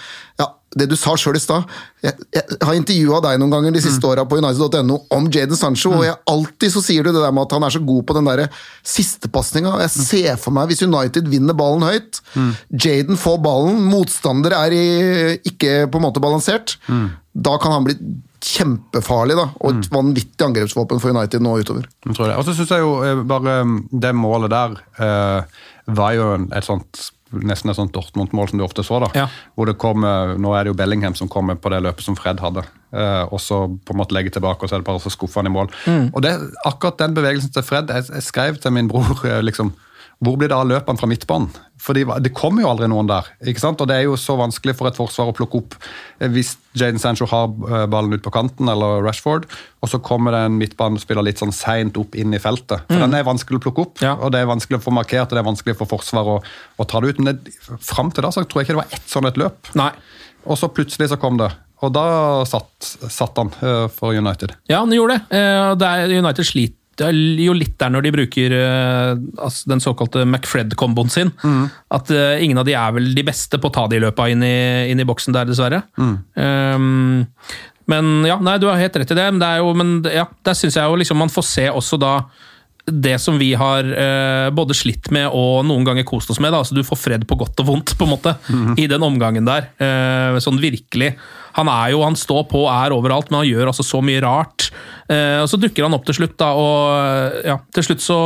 [SPEAKER 2] ja, det du sa sjøl i stad. Jeg, jeg har intervjua deg noen ganger de siste åra på United.no om Jaden Sancho, og jeg, alltid så sier du det der med at han er så god på den der sistepasninga. Jeg ser for meg, hvis United vinner ballen høyt, Jaden får ballen, motstandere er i, ikke på en måte balansert, da kan han bli kjempefarlig, da, og et vanvittig angrepsvåpen for United nå utover.
[SPEAKER 3] Jeg tror det. Og så syns jeg jo eh, bare mm, det målet der eh, var jo et sånt Nesten et sånt Dortmund-mål som du ofte så. da,
[SPEAKER 1] Ja.
[SPEAKER 3] hvor det kom, Nå er det jo Bellingham som kommer på det løpet som Fred hadde. eh, og så på en måte legge tilbake, og så er det bare så skuffe han i mål. Og det, akkurat den bevegelsen til Fred Jeg, jeg skrev til min bror <laughs> liksom hvor blir det av løpene fra midtbanen? For det kommer jo aldri noen der. ikke sant? Og det er jo så vanskelig for et forsvar å plukke opp eh, hvis Jaden Sancho har eh, ballen ut på kanten, eller Rashford, og så kommer det en midtbanespiller litt sånn seint opp inn i feltet. For
[SPEAKER 1] Mm.
[SPEAKER 3] den er vanskelig å plukke opp,
[SPEAKER 1] Ja.
[SPEAKER 3] og det er vanskelig å få markert, og det er vanskelig for forsvar å, å ta det ut. Men det, fram til da så tror jeg ikke det var ett sånn et løp.
[SPEAKER 1] Nei.
[SPEAKER 3] Og så plutselig så kom det. Og da satt, satt han eh, for United.
[SPEAKER 1] Ja, han gjorde det. Det er, United sliter jo litt der når de bruker eh, altså den såkalte McFred-komboen sin. At uh, ingen av de er vel de beste på å ta de løpa inn i, inn i boksen der, dessverre. Um, men ja, nei, du har helt rett i det. Men, det er jo, men ja, der syns jeg jo liksom man får se også da det som vi har uh, både slitt med og noen ganger kost oss med. Da. Altså, du får fred på godt og vondt, på en måte, i den omgangen der. Uh, sånn virkelig. Han er jo, han står på er overalt, men han gjør altså så mye rart. Eh, og Så dukker han opp til slutt, da, og ja, til slutt så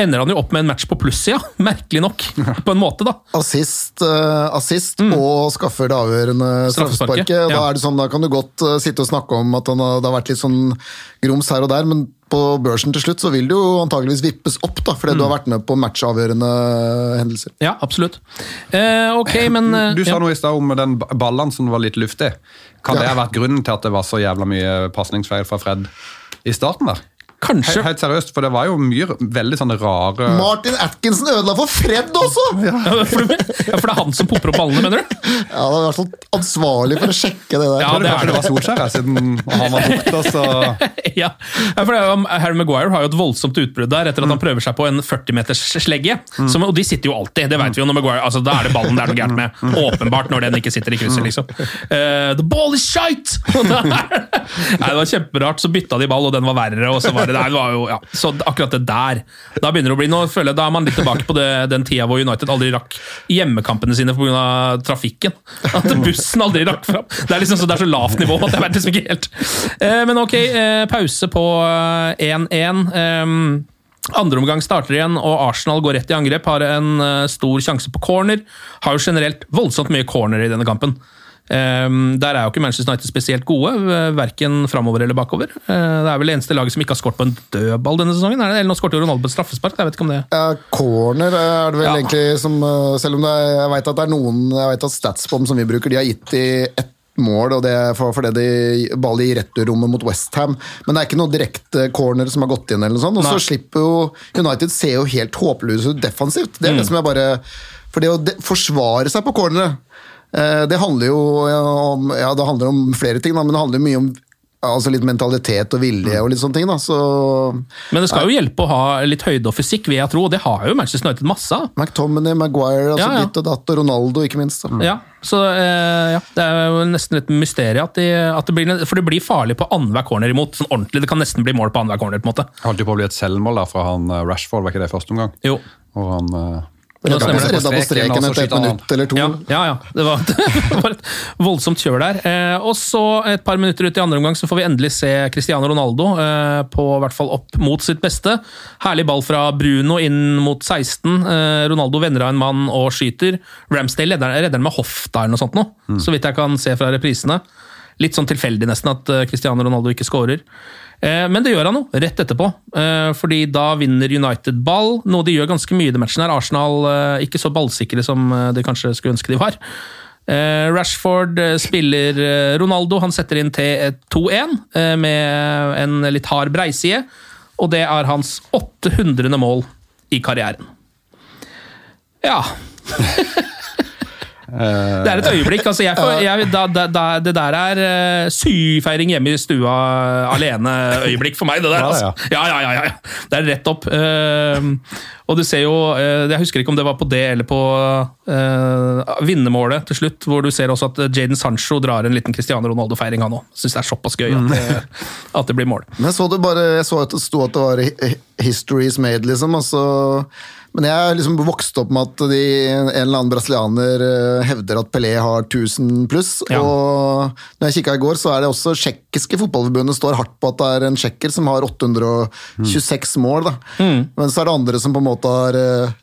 [SPEAKER 1] ender han jo opp med en match på plussida, <laughs> merkelig nok. På en måte, da.
[SPEAKER 2] Assist, uh, assist og skaffer det avgjørende
[SPEAKER 1] Straffesparket,
[SPEAKER 2] Ja. Da, er det sånn, da kan du godt uh, sitte og snakke om at han har, det har vært litt sånn grums her og der, men på børsen til slutt så vil det jo antageligvis vippes opp, da, fordi du har vært med på matchavgjørende hendelser.
[SPEAKER 1] Ja, absolutt. Eh, ok, men eh, <clears throat>
[SPEAKER 3] Du sa
[SPEAKER 1] ja.
[SPEAKER 3] noe i stad om den ba- ballen som var litt luftig. Kan det ha vært grunnen til at det var så jævla mye pasningsfeil fra Fred i starten der?
[SPEAKER 1] Kanskje.
[SPEAKER 3] Helt, helt seriøst, for det var jo mye veldig sånne rare
[SPEAKER 2] Martin Atkinson ødela for Fred også! <laughs> Ja,
[SPEAKER 1] Ja, for, det, ja, er han som popper opp ballene, mener du?
[SPEAKER 2] det er i hvert fall ansvarlig for å sjekke det der.
[SPEAKER 1] Ja,
[SPEAKER 3] det,
[SPEAKER 1] det er
[SPEAKER 3] det var Solskjær, siden han var borte. Så <laughs>
[SPEAKER 1] ja. ja, for det er jo, Harry Maguire har jo et voldsomt utbrudd der etter at
[SPEAKER 3] Mm.
[SPEAKER 1] han prøver seg på en 40-meters slegge. Som, og de sitter jo alltid, det vet vi jo når Maguire altså, Da er det ballen det er noe gærent med.
[SPEAKER 3] Mm.
[SPEAKER 1] Åpenbart når den ikke sitter i krysset, liksom. Uh, the ball is shite! <laughs> Nei, det var kjemperart. Så bytta de ball, og den var verre. og så var det, nei, det var jo, ja. Så akkurat det der Da begynner det å bli nå føler jeg, da er man litt tilbake på det, den tida hvor United aldri rakk hjemmekampene sine pga. trafikken. At bussen aldri rakk fram. Det er liksom så, det er så lavt nivå at jeg vet liksom ikke helt. Eh, men ok, eh, pause på eh, 1-1. Eh, andre omgang starter igjen, og Arsenal går rett i angrep. Har en stor sjanse på corner. Har jo generelt voldsomt mye corner i denne kampen. Um, der er jo ikke Manchester United spesielt gode, eh, verken framover eller bakover. Eh, det er vel det eneste laget som ikke har skåret på en dødball denne sesongen. Er det? Eller nå skåret Ronaldo på et straffespark. Jeg vet ikke om det
[SPEAKER 2] Ja, corner er det vel
[SPEAKER 1] Ja.
[SPEAKER 2] egentlig som eh, Selv om det er, jeg vet at det er noen Jeg vet at Statsbom som vi bruker, de har gitt i ett mål, og det er for, fordi de ball i returrommet mot Westham. Men det er ikke noe direkte corner som har gått inn, eller noe sånt. Og så slipper jo United ser jo helt håpløse ut defensivt. Det er
[SPEAKER 1] Mm.
[SPEAKER 2] det som jeg bare For det å de, forsvare seg på corneret, det handler jo om Ja, det handler om flere ting, da, men det handler mye om altså litt mentalitet og vilje og litt sånne ting. da, så
[SPEAKER 1] Men det skal jo hjelpe å ha litt høyde og fysikk, vil jeg tro, og det har jo Manchester United masse av.
[SPEAKER 2] McTominay, Maguire, altså
[SPEAKER 1] Ja, ja.
[SPEAKER 2] ditt og datt, og Ronaldo, ikke minst. Da.
[SPEAKER 1] Ja, så eh, ja, Det er jo nesten et mysterium, at, de, at det blir, for det blir farlig på annenhver corner imot. sånn ordentlig, Det kan nesten bli mål på annenhver corner. på en måte.
[SPEAKER 3] holdt jo på å bli et selvmål der fra han eh, Rashford, var ikke det første omgang?
[SPEAKER 1] Jo.
[SPEAKER 3] Og han eh,
[SPEAKER 1] Ja, stemmer det.
[SPEAKER 2] Redda på streken etter et minutt eller to.
[SPEAKER 1] Ja, ja, ja. Det, var, <laughs> det var et voldsomt kjør der. Eh, og så, et par minutter ut i andre omgang, så får vi endelig se Cristiano Ronaldo eh, på hvert fall opp mot sitt beste. Herlig ball fra Bruno inn mot 16. Eh, Ronaldo vender av en mann og skyter. Ramsdale redder, den med hofta eller noe sånt nå, så vidt jeg kan se fra reprisene. Litt sånn tilfeldig nesten at Cristiano Ronaldo ikke scorer. Eh, Men det gjør han jo, rett etterpå. Eh, Fordi da vinner United ball, noe de gjør ganske mye i den matchen. her. Arsenal eh, ikke så ballsikre som de kanskje skulle ønske de var. Rashford spiller Ronaldo, han setter inn til 2-1 eh, med en litt hard breiside. Og det er hans 800. mål i karrieren. Ja. <laughs> Det er et øyeblikk. altså jeg, får, jeg, da, da, da, Det der er uh, syfeiring hjemme i stua alene-øyeblikk for meg. det der, altså. Ja, ja, ja, ja. Det er rett opp. Eh, og du ser jo eh, Jeg husker ikke om det var på det eller på uh, vinnermålet til slutt, hvor du ser også at Jaden Sancho drar en liten Cristiano Ronaldo-feiring, han òg. Syns det er såpass gøy at det, at det blir mål.
[SPEAKER 2] Men jeg så, det bare, jeg så at det sto at det var Histories 'history is made', liksom. Altså, men jeg har liksom vokst opp med at de, en eller annen brasilianer eh, hevder at Pelé har 1000 pluss.
[SPEAKER 1] Ja.
[SPEAKER 2] Og når jeg kikka i går, så er det også tsjekkiske fotballforbundet står hardt på at det er en tsjekker som har 826 mål. Da. Men så er det andre som på en måte har eh,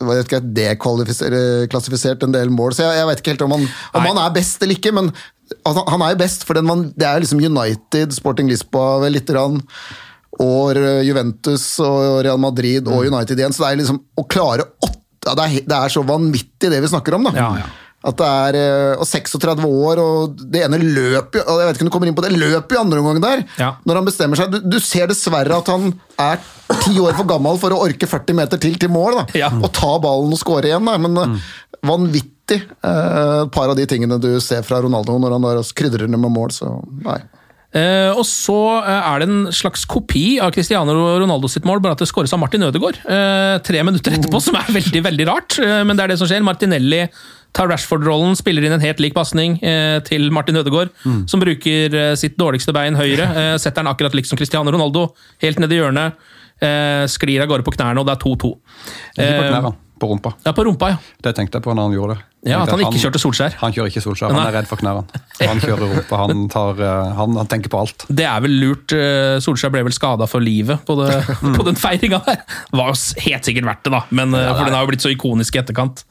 [SPEAKER 2] jeg vet ikke, deklassifisert en del mål, så jeg, jeg vet ikke helt om han, om han er best eller ikke. Men altså, han er jo best, for den man, det er liksom United, Sporting Lisboa vel lite grann. Og eh, Juventus og Real Madrid og United igjen. Så det er liksom å klare åtte det, er, det er så vanvittig det vi snakker om, da.
[SPEAKER 1] Ja, ja.
[SPEAKER 2] At det er eh, og 36 år, og det ene løper jo Jeg vet ikke om du kommer inn på det, løper i andre omgang der.
[SPEAKER 1] Ja.
[SPEAKER 2] Når han bestemmer seg. Du, du ser dessverre at han er ti år for gammel for å orke 40 meter til til mål. da.
[SPEAKER 1] Ja.
[SPEAKER 2] Og ta ballen og score igjen. Da. Men mm. vanvittig eh, et par av de tingene du ser fra Ronaldo når han krydrer det med mål. Så nei.
[SPEAKER 1] Eh, og så eh, er det en slags kopi av Cristiano Ronaldo sitt mål, bare at det skåres av Martin Ødegaard. uh, tre minutter etterpå, som er veldig veldig rart, Uh, men det er det som skjer. Martinelli tar Rashford-rollen, spiller inn en helt lik pasning til Martin Ødegaard, som bruker sitt dårligste bein høyre. Setter den akkurat liksom Cristiano Ronaldo, helt ned i hjørnet. Sklir av gårde på knærne, og det er 2-2.
[SPEAKER 3] På
[SPEAKER 1] Eh,
[SPEAKER 3] rumpa.
[SPEAKER 1] Ja, på rumpa, ja.
[SPEAKER 3] Det tenkte jeg på når han gjorde det.
[SPEAKER 1] Ja, At han ikke kjørte Solskjær.
[SPEAKER 3] Han kjører ikke Solskjær, han er redd for knærne. Han kjører rumpa, han, tar, eh, han, han tenker på alt.
[SPEAKER 1] Det er vel lurt. eh, Solskjær ble vel skada for livet på, det, <laughs> <laughs> på den feiringa der. Var jo helt sikkert verdt det, da, men, ja, for den har jo blitt så ikonisk i etterkant.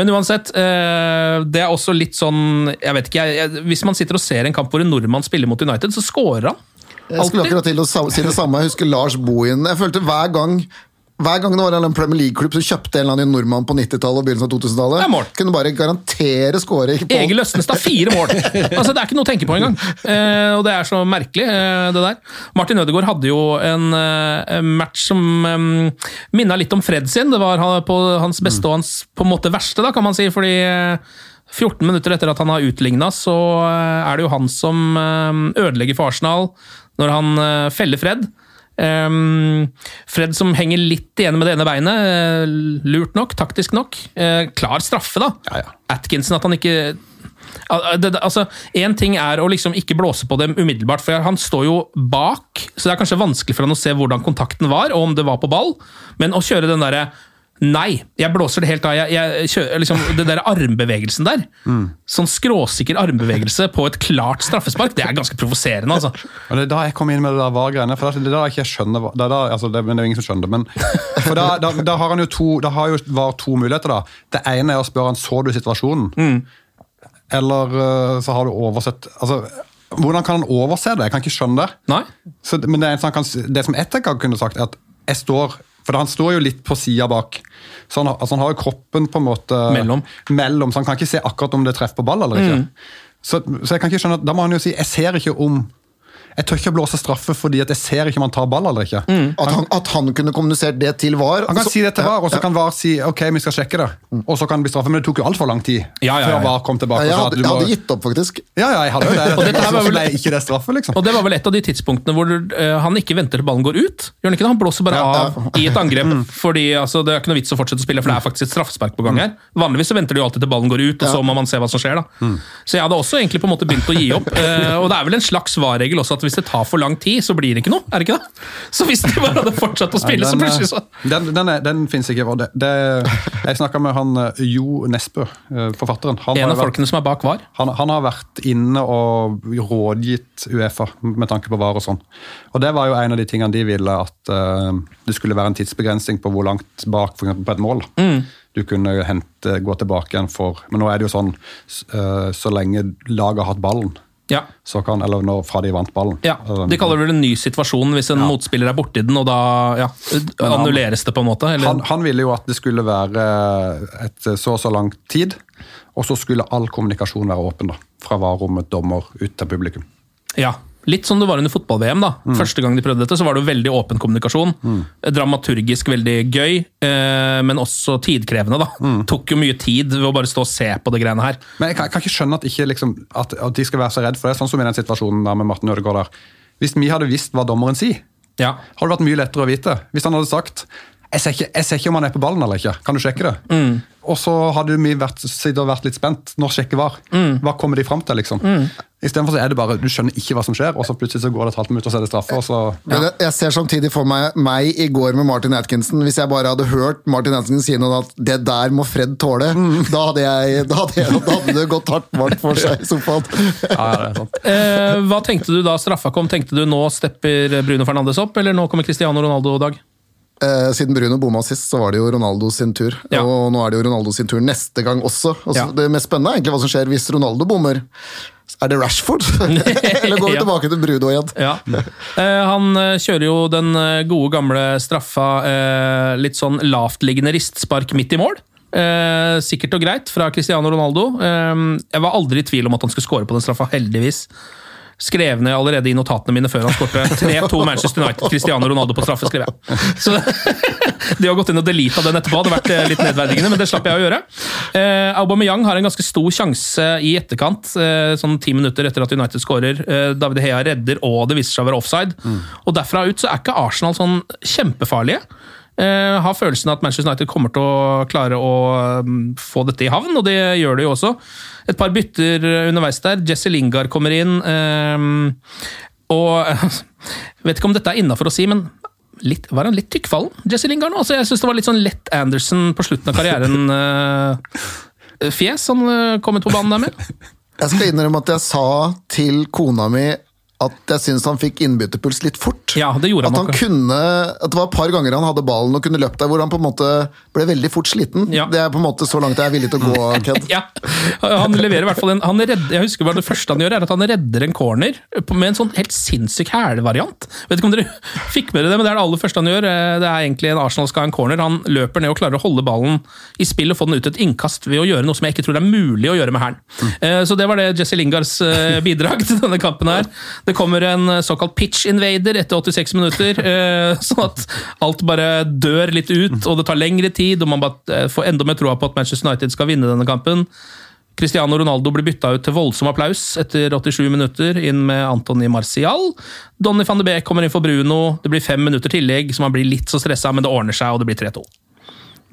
[SPEAKER 1] Men uansett, eh, det er også litt sånn jeg vet ikke, jeg, Hvis man sitter og ser en kamp hvor en nordmann spiller mot United, så scorer han.
[SPEAKER 2] Jeg skulle akkurat til å si det samme. Jeg husker Lars Bohin. Jeg følte hver gang hver gang det var en Premier League-klubb som kjøpte en eller annen nordmann på 90-tallet og begynnelsen av 2000-tallet,
[SPEAKER 1] Det er mål.
[SPEAKER 2] kunne bare garantere scoring. på-
[SPEAKER 1] Egil Østenstad, fire mål! <laughs> Altså, Det er ikke noe å tenke på engang. Eh, og det er så merkelig, eh, det der. Martin Ødegaard hadde jo en eh, match som eh, minna litt om Fred sin. Det var han- på hans beste og hans på en måte verste, da, kan man si. fordi eh, 14 minutter etter at han har utligna, så eh, er det jo han som eh, ødelegger for Arsenal når han eh, feller Fred. Um, Fred som henger litt igjen med det ene beinet. eh, lurt nok, taktisk nok. Eh, klar straffe, da.
[SPEAKER 3] Ja, ja.
[SPEAKER 1] Atkinson at han ikke altså, En ting er å liksom ikke blåse på dem umiddelbart, for han står jo bak, så det er kanskje vanskelig for han å se hvordan kontakten var, og om det var på ball, men å kjøre den derre Nei, jeg blåser det helt av. Jeg, jeg kjører, liksom, det der armbevegelsen der, sånn skråsikker armbevegelse på et klart straffespark, det er ganske provoserende. altså.
[SPEAKER 3] Og Det er da jeg kom inn med det der VAR-greiene. for Det er da jeg ikke skjønner det er da, altså det, men det er jo ingen som skjønner det. Men, <laughs> for da, da, da har han jo to, da har jo VAR to muligheter. da. Det ene er å spørre han så du situasjonen, eller øh, så har du oversett altså, Hvordan kan han overse det? Jeg kan ikke skjønne det.
[SPEAKER 1] Nei?
[SPEAKER 3] Så, men det, er en kan, det som jeg kunne sagt, er at jeg står For han står jo litt på sida bak. Så han, altså han har jo kroppen på en måte
[SPEAKER 1] Mellom.
[SPEAKER 3] mellom, så han kan ikke se akkurat om det treffer på ball eller ikke. Så, så jeg kan ikke skjønne at Da må han jo si jeg ser ikke om Jeg tør ikke å blåse straffe fordi at jeg ser ikke om han tar ball eller ikke.
[SPEAKER 2] At, han, at han kunne kommunisert det til VAR.
[SPEAKER 3] Han kan
[SPEAKER 2] så,
[SPEAKER 3] si det til VAR, og så
[SPEAKER 2] Ja.
[SPEAKER 3] kan VAR si ok, vi skal sjekke det. Og så kan det bli straffe, men det tok jo altfor lang tid
[SPEAKER 1] Ja, ja,
[SPEAKER 3] før VAR kom tilbake.
[SPEAKER 2] Jeg hadde, jeg
[SPEAKER 3] må-
[SPEAKER 2] hadde gitt opp, faktisk.
[SPEAKER 3] Ja, ja, jeg hadde jo det. <laughs>
[SPEAKER 1] Og dette var vel-
[SPEAKER 3] ikke det straffe, liksom.
[SPEAKER 1] Og det var vel et av de tidspunktene hvor uh, han ikke venter til ballen går ut. Gjør han ikke det? Han blåser bare av i et angrep. <laughs> fordi altså, Det er ikke noe vits å fortsette å spille, for det er faktisk et straffespark på gang her. Vanligvis så venter de jo alltid til ballen går ut, og så må man se hva som skjer. da. Så jeg hadde også egentlig på en måte begynt å gi opp. Uh, <laughs> og det er vel en slags VAR-regel også, at hvis det tar for lang tid, så blir det ikke noe. er det ikke det? Så hvis de bare hadde fortsatt å spille,
[SPEAKER 3] Nei,
[SPEAKER 1] så plutselig så
[SPEAKER 3] eh, Den, den, er- den finnes ikke. Det, det, jeg snakka med han eh, Jo Nesbø, eh, forfatteren. Han,
[SPEAKER 1] En av
[SPEAKER 3] vært,
[SPEAKER 1] folkene som er bak VAR.
[SPEAKER 3] han, han har vært inne og rådgitt Uefa med tanke på VAR og sånn. Og det var jo en av de tingene de ville, at uh, det skulle være en tidsbegrensning på hvor langt bak for på et mål.
[SPEAKER 1] Mm.
[SPEAKER 3] Du kunne hente, gå tilbake igjen for Men nå er det jo sånn så lenge laget har hatt ballen,
[SPEAKER 1] Ja.
[SPEAKER 3] så kan, eller når, fra de vant ballen.
[SPEAKER 1] Ja,
[SPEAKER 3] Altså,
[SPEAKER 1] De kaller det vel en ny situasjon hvis en motspiller er borti den, og da ja, annulleres det på en måte? Eller?
[SPEAKER 3] Han, han ville jo at det skulle være et så og så lang tid, og så skulle all kommunikasjon være åpen. da, Fra varerommet, dommer, ut til publikum.
[SPEAKER 1] Ja, Litt som det var under fotball-VM. da.
[SPEAKER 3] Mm.
[SPEAKER 1] Første gang de prøvde dette, så var det veldig åpen kommunikasjon. Dramaturgisk veldig gøy, eh, men også tidkrevende. da.
[SPEAKER 3] Mm.
[SPEAKER 1] Tok jo mye tid ved å bare stå og se på det greiene her.
[SPEAKER 3] Men jeg kan, jeg kan ikke skjønne at, ikke, liksom, at, at de skal være så redd for det, sånn som i den situasjonen der med Martin Ødegaard der. Hvis vi hadde visst hva dommeren sier,
[SPEAKER 1] Ja.
[SPEAKER 3] hadde det vært mye lettere å vite. Hvis han hadde sagt jeg ser, ikke, jeg ser ikke om han er på ballen eller ikke, kan du sjekke det?
[SPEAKER 1] Mm.
[SPEAKER 3] Og så hadde vi vært, vært litt spent. Når sjekket VAR?
[SPEAKER 1] Mm.
[SPEAKER 3] Hva kommer de fram til? liksom? Istedenfor så er det bare, du skjønner ikke hva som skjer, og så plutselig så går det et halvt minutt, og så er det straffe. og så...
[SPEAKER 2] ja. jeg, jeg ser samtidig for meg meg i går med Martin Atkinson. Hvis jeg bare hadde hørt Martin Atkinson si noe at 'det der må Fred tåle', da, hadde jeg, da, hadde jeg, da hadde det gått hardt varmt for seg i sofaen.
[SPEAKER 1] Eh, hva tenkte du da straffa kom? Tenkte du nå stepper Bruno Fernandes opp, eller nå kommer Cristiano Ronaldo, Dag?
[SPEAKER 2] Eh, siden Bruno bomma sist, så var det jo Ronaldo sin tur.
[SPEAKER 1] Ja.
[SPEAKER 2] Og nå er det jo Ronaldo sin tur neste gang også. Altså,
[SPEAKER 1] Ja.
[SPEAKER 2] Det mest spennende er egentlig hva som skjer hvis Ronaldo bommer. Er det Rashford? <laughs> Eller går vi
[SPEAKER 1] Ja.
[SPEAKER 2] tilbake til Bruno igjen?
[SPEAKER 1] Ja. Eh, han eh, kjører jo den eh, gode, gamle straffa eh, litt sånn lavtliggende ristspark midt i mål. Eh, sikkert og greit fra Cristiano Ronaldo. Eh, jeg var aldri i tvil om at han skulle score på den straffa, heldigvis. Skrev ned allerede i notatene mine før han skåret 3-2 Manchester United. Cristiano Ronaldo på straffe, skrev jeg. Så <laughs> det å gått inn og deleta den etterpå hadde vært eh, litt nedverdigende, men det slapp jeg å gjøre. Eh, Aubameyang har en ganske stor sjanse i etterkant, eh, sånn ti minutter etter at United skårer. Eh, David Hea redder, og det viser seg å være offside. Og derfra ut så er ikke Arsenal sånn kjempefarlige. Eh, har følelsen at Manchester United kommer til å klare å um, få dette i havn, og det gjør det jo også. Et par bytter eh, underveis der. Jesse Lingard kommer inn. Eh, og <laughs> vet ikke om dette er innafor å si, men litt, var han litt tykkfallen, Jesse Lingard nå? Altså, jeg syns det var litt sånn lett Anderson på slutten av karrieren. <laughs> Eh, fjes han eh, kom ut på banen der med.
[SPEAKER 2] Jeg skal innrømme at jeg sa til kona mi at jeg syns han fikk innbytterpuls litt fort.
[SPEAKER 1] Ja, det gjorde han
[SPEAKER 2] at han
[SPEAKER 1] nok.
[SPEAKER 2] kunne, at det var et par ganger han hadde ballen og kunne løpt der, hvor han på en måte ble veldig fort sliten.
[SPEAKER 1] Ja.
[SPEAKER 2] Det er på en måte så langt jeg er villig til å gå, Ked. <laughs>
[SPEAKER 1] Ja, han leverer i hvert fall en han redder, Jeg husker bare det første han gjør, er at han redder en corner med en sånn helt sinnssyk hælvariant. Vet ikke om dere <laughs> fikk med dere det, men det er det aller første han gjør. Eh, Det er egentlig en Arsenal skal ha en corner. Han løper ned og klarer å holde ballen i spill og få den ut et innkast ved å gjøre noe som jeg ikke tror det er mulig å gjøre med hælen. Mm. Så det var det Jesse Lingards eh, bidrag til denne kampen her. Det kommer en eh, såkalt pitch invader etter 86 minutter, <laughs> eh, sånn at alt bare dør litt ut, og det tar lengre tid, og man eh, får enda mer troa på at Manchester United skal vinne denne kampen. Cristiano Ronaldo blir bytta ut til voldsom applaus etter 87 minutter, inn med Antony Marcial. Donny van de Beek kommer inn for Bruno. Det blir fem minutter tillegg, så man blir litt så stressa, men det ordner seg, og det blir 3-2.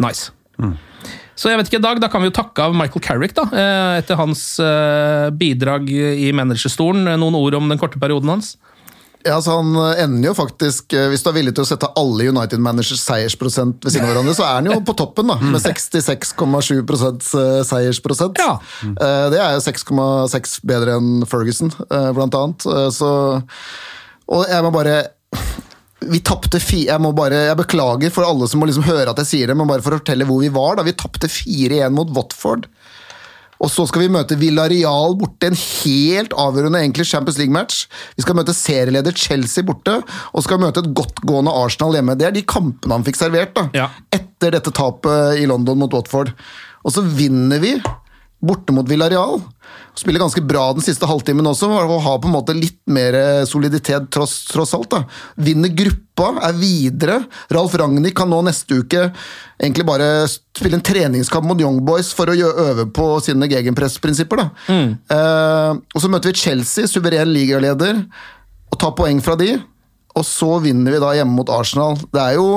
[SPEAKER 1] Nice. Så jeg vet ikke, Dag, da kan vi jo takke av Michael Carrick, da, eh, etter hans eh, bidrag i managerstolen. Noen ord om den korte perioden hans?
[SPEAKER 2] Ja, så Han ender jo faktisk, eh, hvis du er villig til å sette alle United-managers seiersprosent ved siden av hverandre, så er han jo på toppen, da, med 66,7 eh, seiersprosent.
[SPEAKER 1] Ja.
[SPEAKER 2] Eh, Det er jo 6,6 bedre enn Ferguson, eh, blant annet. Eh, Så, og jeg må bare vi tapte fire Jeg må bare, jeg beklager for alle som må liksom høre at jeg sier det, men bare for å fortelle hvor vi var. da, Vi tapte 4-1 mot Watford. Og så skal vi møte Villarreal borte, en helt avgjørende egentlig Champions League-match. Vi skal møte serieleder Chelsea borte, og skal møte et godtgående Arsenal hjemme. Det er de kampene han fikk servert da,
[SPEAKER 1] Ja.
[SPEAKER 2] etter dette tapet i London mot Watford. Og så vinner vi borte mot Villarreal. Spiller ganske bra den siste halvtimen også, og har på en måte litt mer soliditet tross, tross alt. da. Vinner gruppa, er videre. Ralf Ragnhild kan nå neste uke egentlig bare spille en treningskamp mot Young Boys for å øve på sine gegenpressprinsipper. da. Mm. Eh, og så møter vi Chelsea, suveren ligaleder, og tar poeng fra de. Og så vinner vi da hjemme mot Arsenal. Det er jo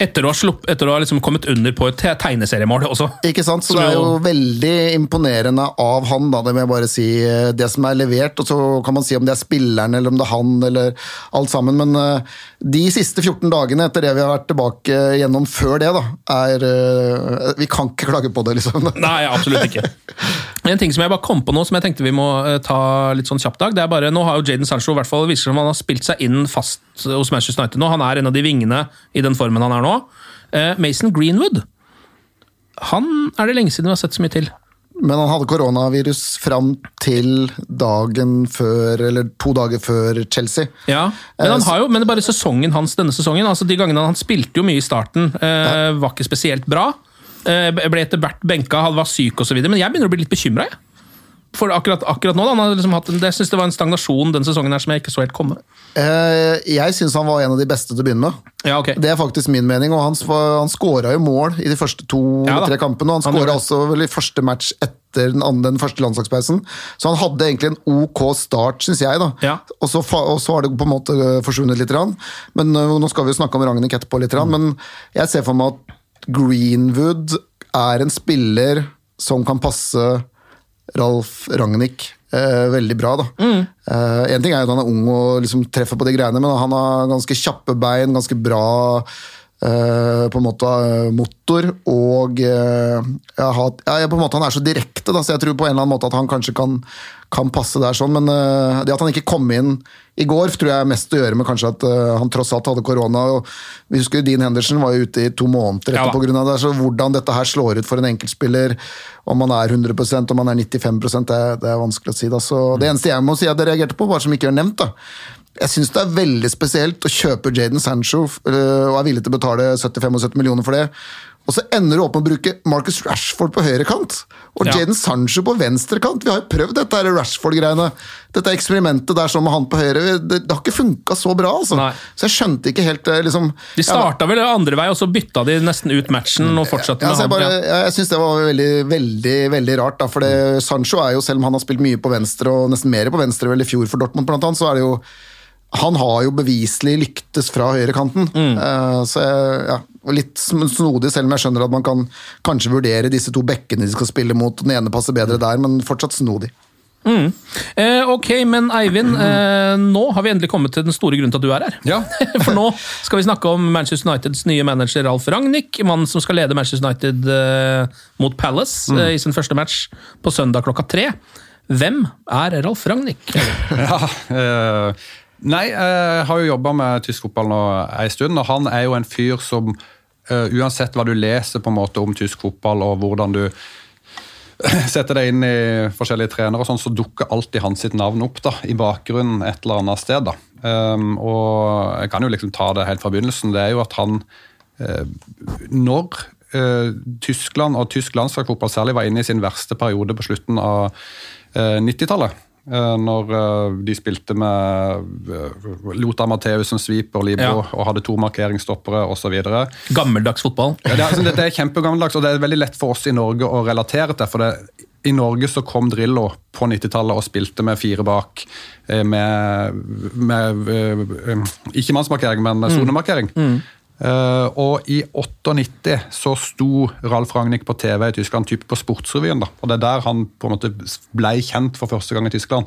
[SPEAKER 1] Etter å ha, slupp, etter å ha liksom kommet under på et tegneseriemål også.
[SPEAKER 2] Ikke sant? Så det er
[SPEAKER 1] jo-
[SPEAKER 2] veldig imponerende av han, da, det må jeg bare si. Det som er levert, og så kan man si om det er spilleren eller om det er han, eller alt sammen. Men eh, de siste 14 dagene etter det vi har vært tilbake gjennom før det, da, er eh, Vi kan ikke klage på det, liksom.
[SPEAKER 1] Nei, absolutt ikke. <laughs> En ting som jeg bare kom på nå, som jeg tenkte vi må eh, ta litt sånn kjapt, Dag, det er bare, Nå har jo Jaden Sancho i hvert fall viser som han har spilt seg inn fast hos Manchester United nå. Han er en av de vingene i den formen han er nå. Eh, Mason Greenwood han er det lenge siden vi har sett så mye til.
[SPEAKER 2] Men han hadde koronavirus fram til dagen før, eller to dager før Chelsea.
[SPEAKER 1] Ja, Men han har jo, men det er bare sesongen hans denne sesongen. altså De gangene han spilte jo mye i starten, eh, var ikke spesielt bra. Eh, ble etter hvert benka, han var syk osv. Men jeg begynner å bli litt bekymra. For akkurat, akkurat nå, da, han har liksom hatt jeg synes det var en stagnasjon den sesongen her som jeg ikke så helt komme.
[SPEAKER 2] Eh, Jeg syns han var en av de beste til å begynne med.
[SPEAKER 1] Ja, okay.
[SPEAKER 2] Det er faktisk min mening, og han, han skåra jo mål i de første to
[SPEAKER 1] Ja
[SPEAKER 2] kampene. Og han skåra også vel i første match etter den, andre, den første landslagspausen. Så han hadde egentlig en ok start, syns jeg. da.
[SPEAKER 1] Ja.
[SPEAKER 2] Og, så, og så har det på en måte forsvunnet litt. Men Nå skal vi jo snakke om Ragnhild etterpå, litt,
[SPEAKER 1] Mm.
[SPEAKER 2] men jeg ser for meg at Greenwood er en spiller som kan passe Ralf Ragnhild eh, veldig bra. da.
[SPEAKER 1] Mm.
[SPEAKER 2] Eh, en ting er at han er ung og liksom treffer på de greiene, men han har ganske kjappe bein, ganske bra eh, på en måte eh, motor, og eh, jeg har, ja, på en måte Han er så direkte, da, så jeg tror på en eller annen måte at han kanskje kan, kan passe der sånn, men eh, det at han ikke kom inn i går tror jeg mest å gjøre med kanskje at uh, han tross alt hadde korona. og Vi husker Dean Henderson var jo ute i to måneder etter ja, av det. Så hvordan dette her slår ut for en enkeltspiller, om man er 100% om man er 95 det, det er vanskelig å si. da. Så Det eneste jeg må si at jeg reagerte på, bare som ikke er nevnt, da. Jeg syns det er veldig spesielt å kjøpe Jaden Sancho uh, og er villig til å betale 70-75 millioner for det. Og så ender du opp med å bruke Marcus Rashford på høyre kant og
[SPEAKER 1] Ja.
[SPEAKER 2] Jaden Sancho på venstre kant. Vi har jo prøvd dette Rashford-greiene. Dette eksperimentet der sånn med han på høyre. Det, det har ikke funka så bra, altså. Så jeg skjønte ikke helt eh, liksom
[SPEAKER 1] De starta vel andre vei, og så bytta de nesten ut matchen og fortsatte
[SPEAKER 2] ja,
[SPEAKER 1] med
[SPEAKER 2] altså bare,
[SPEAKER 1] Ja.
[SPEAKER 2] jeg, syns det var veldig, veldig veldig rart. Da, for det, Sancho er jo, selv om han har spilt mye på venstre, og nesten mer på venstre vel i fjor for Dortmund, blant annet, så er det jo Han har jo beviselig lyktes fra høyrekanten. Uh, så jeg, ja, litt snodig, selv om jeg skjønner at man kan kanskje vurdere disse to bekkene de skal spille mot. Den ene passer bedre der, men fortsatt snodig.
[SPEAKER 1] Eh, ok, men Eivind, eh, nå har vi endelig kommet til den store grunnen til at du er her.
[SPEAKER 3] Ja. <laughs>
[SPEAKER 1] For nå skal vi snakke om Manchester Uniteds nye manager Ralf Ragnhild, mannen som skal lede Manchester United eh, mot Palace
[SPEAKER 3] Mm.
[SPEAKER 1] eh, i sin første match på søndag klokka tre. Hvem er Ralf Ragnhild? <laughs>
[SPEAKER 3] Ja, eh, nei, jeg har jo jobba med tysk fotball nå ei stund, og han er jo en fyr som eh, uansett hva du leser på en måte om tysk fotball og hvordan du <clears throat> setter deg inn i forskjellige trenere, og sånn, så dukker alltid hans sitt navn opp da, i bakgrunnen et eller annet sted. da. Um, og Jeg kan jo liksom ta det helt fra begynnelsen. Det er jo at han uh, Når uh, Tyskland og tysk landslagsfotball særlig var inne i sin verste periode på slutten av uh, 90-tallet, eh, når eh, de spilte med uh, Lothar Matheus som sweeper, Libro,
[SPEAKER 1] Ja.
[SPEAKER 3] og hadde to markeringsstoppere osv.
[SPEAKER 1] Gammeldags fotball.
[SPEAKER 3] Ja, det, er, altså, det, er kjempegammeldags, og det er veldig lett for oss i Norge å relatere til. for det i Norge så kom Drillo på 90-tallet og spilte med fire bak. eh, Med, med eh, eh, ikke mannsmarkering, men sonemarkering. Eh, og i 98 så sto Ralf Ragnhild på TV i Tyskland, typ på Sportsrevyen. da, og Det er der han på en måte ble kjent for første gang i Tyskland.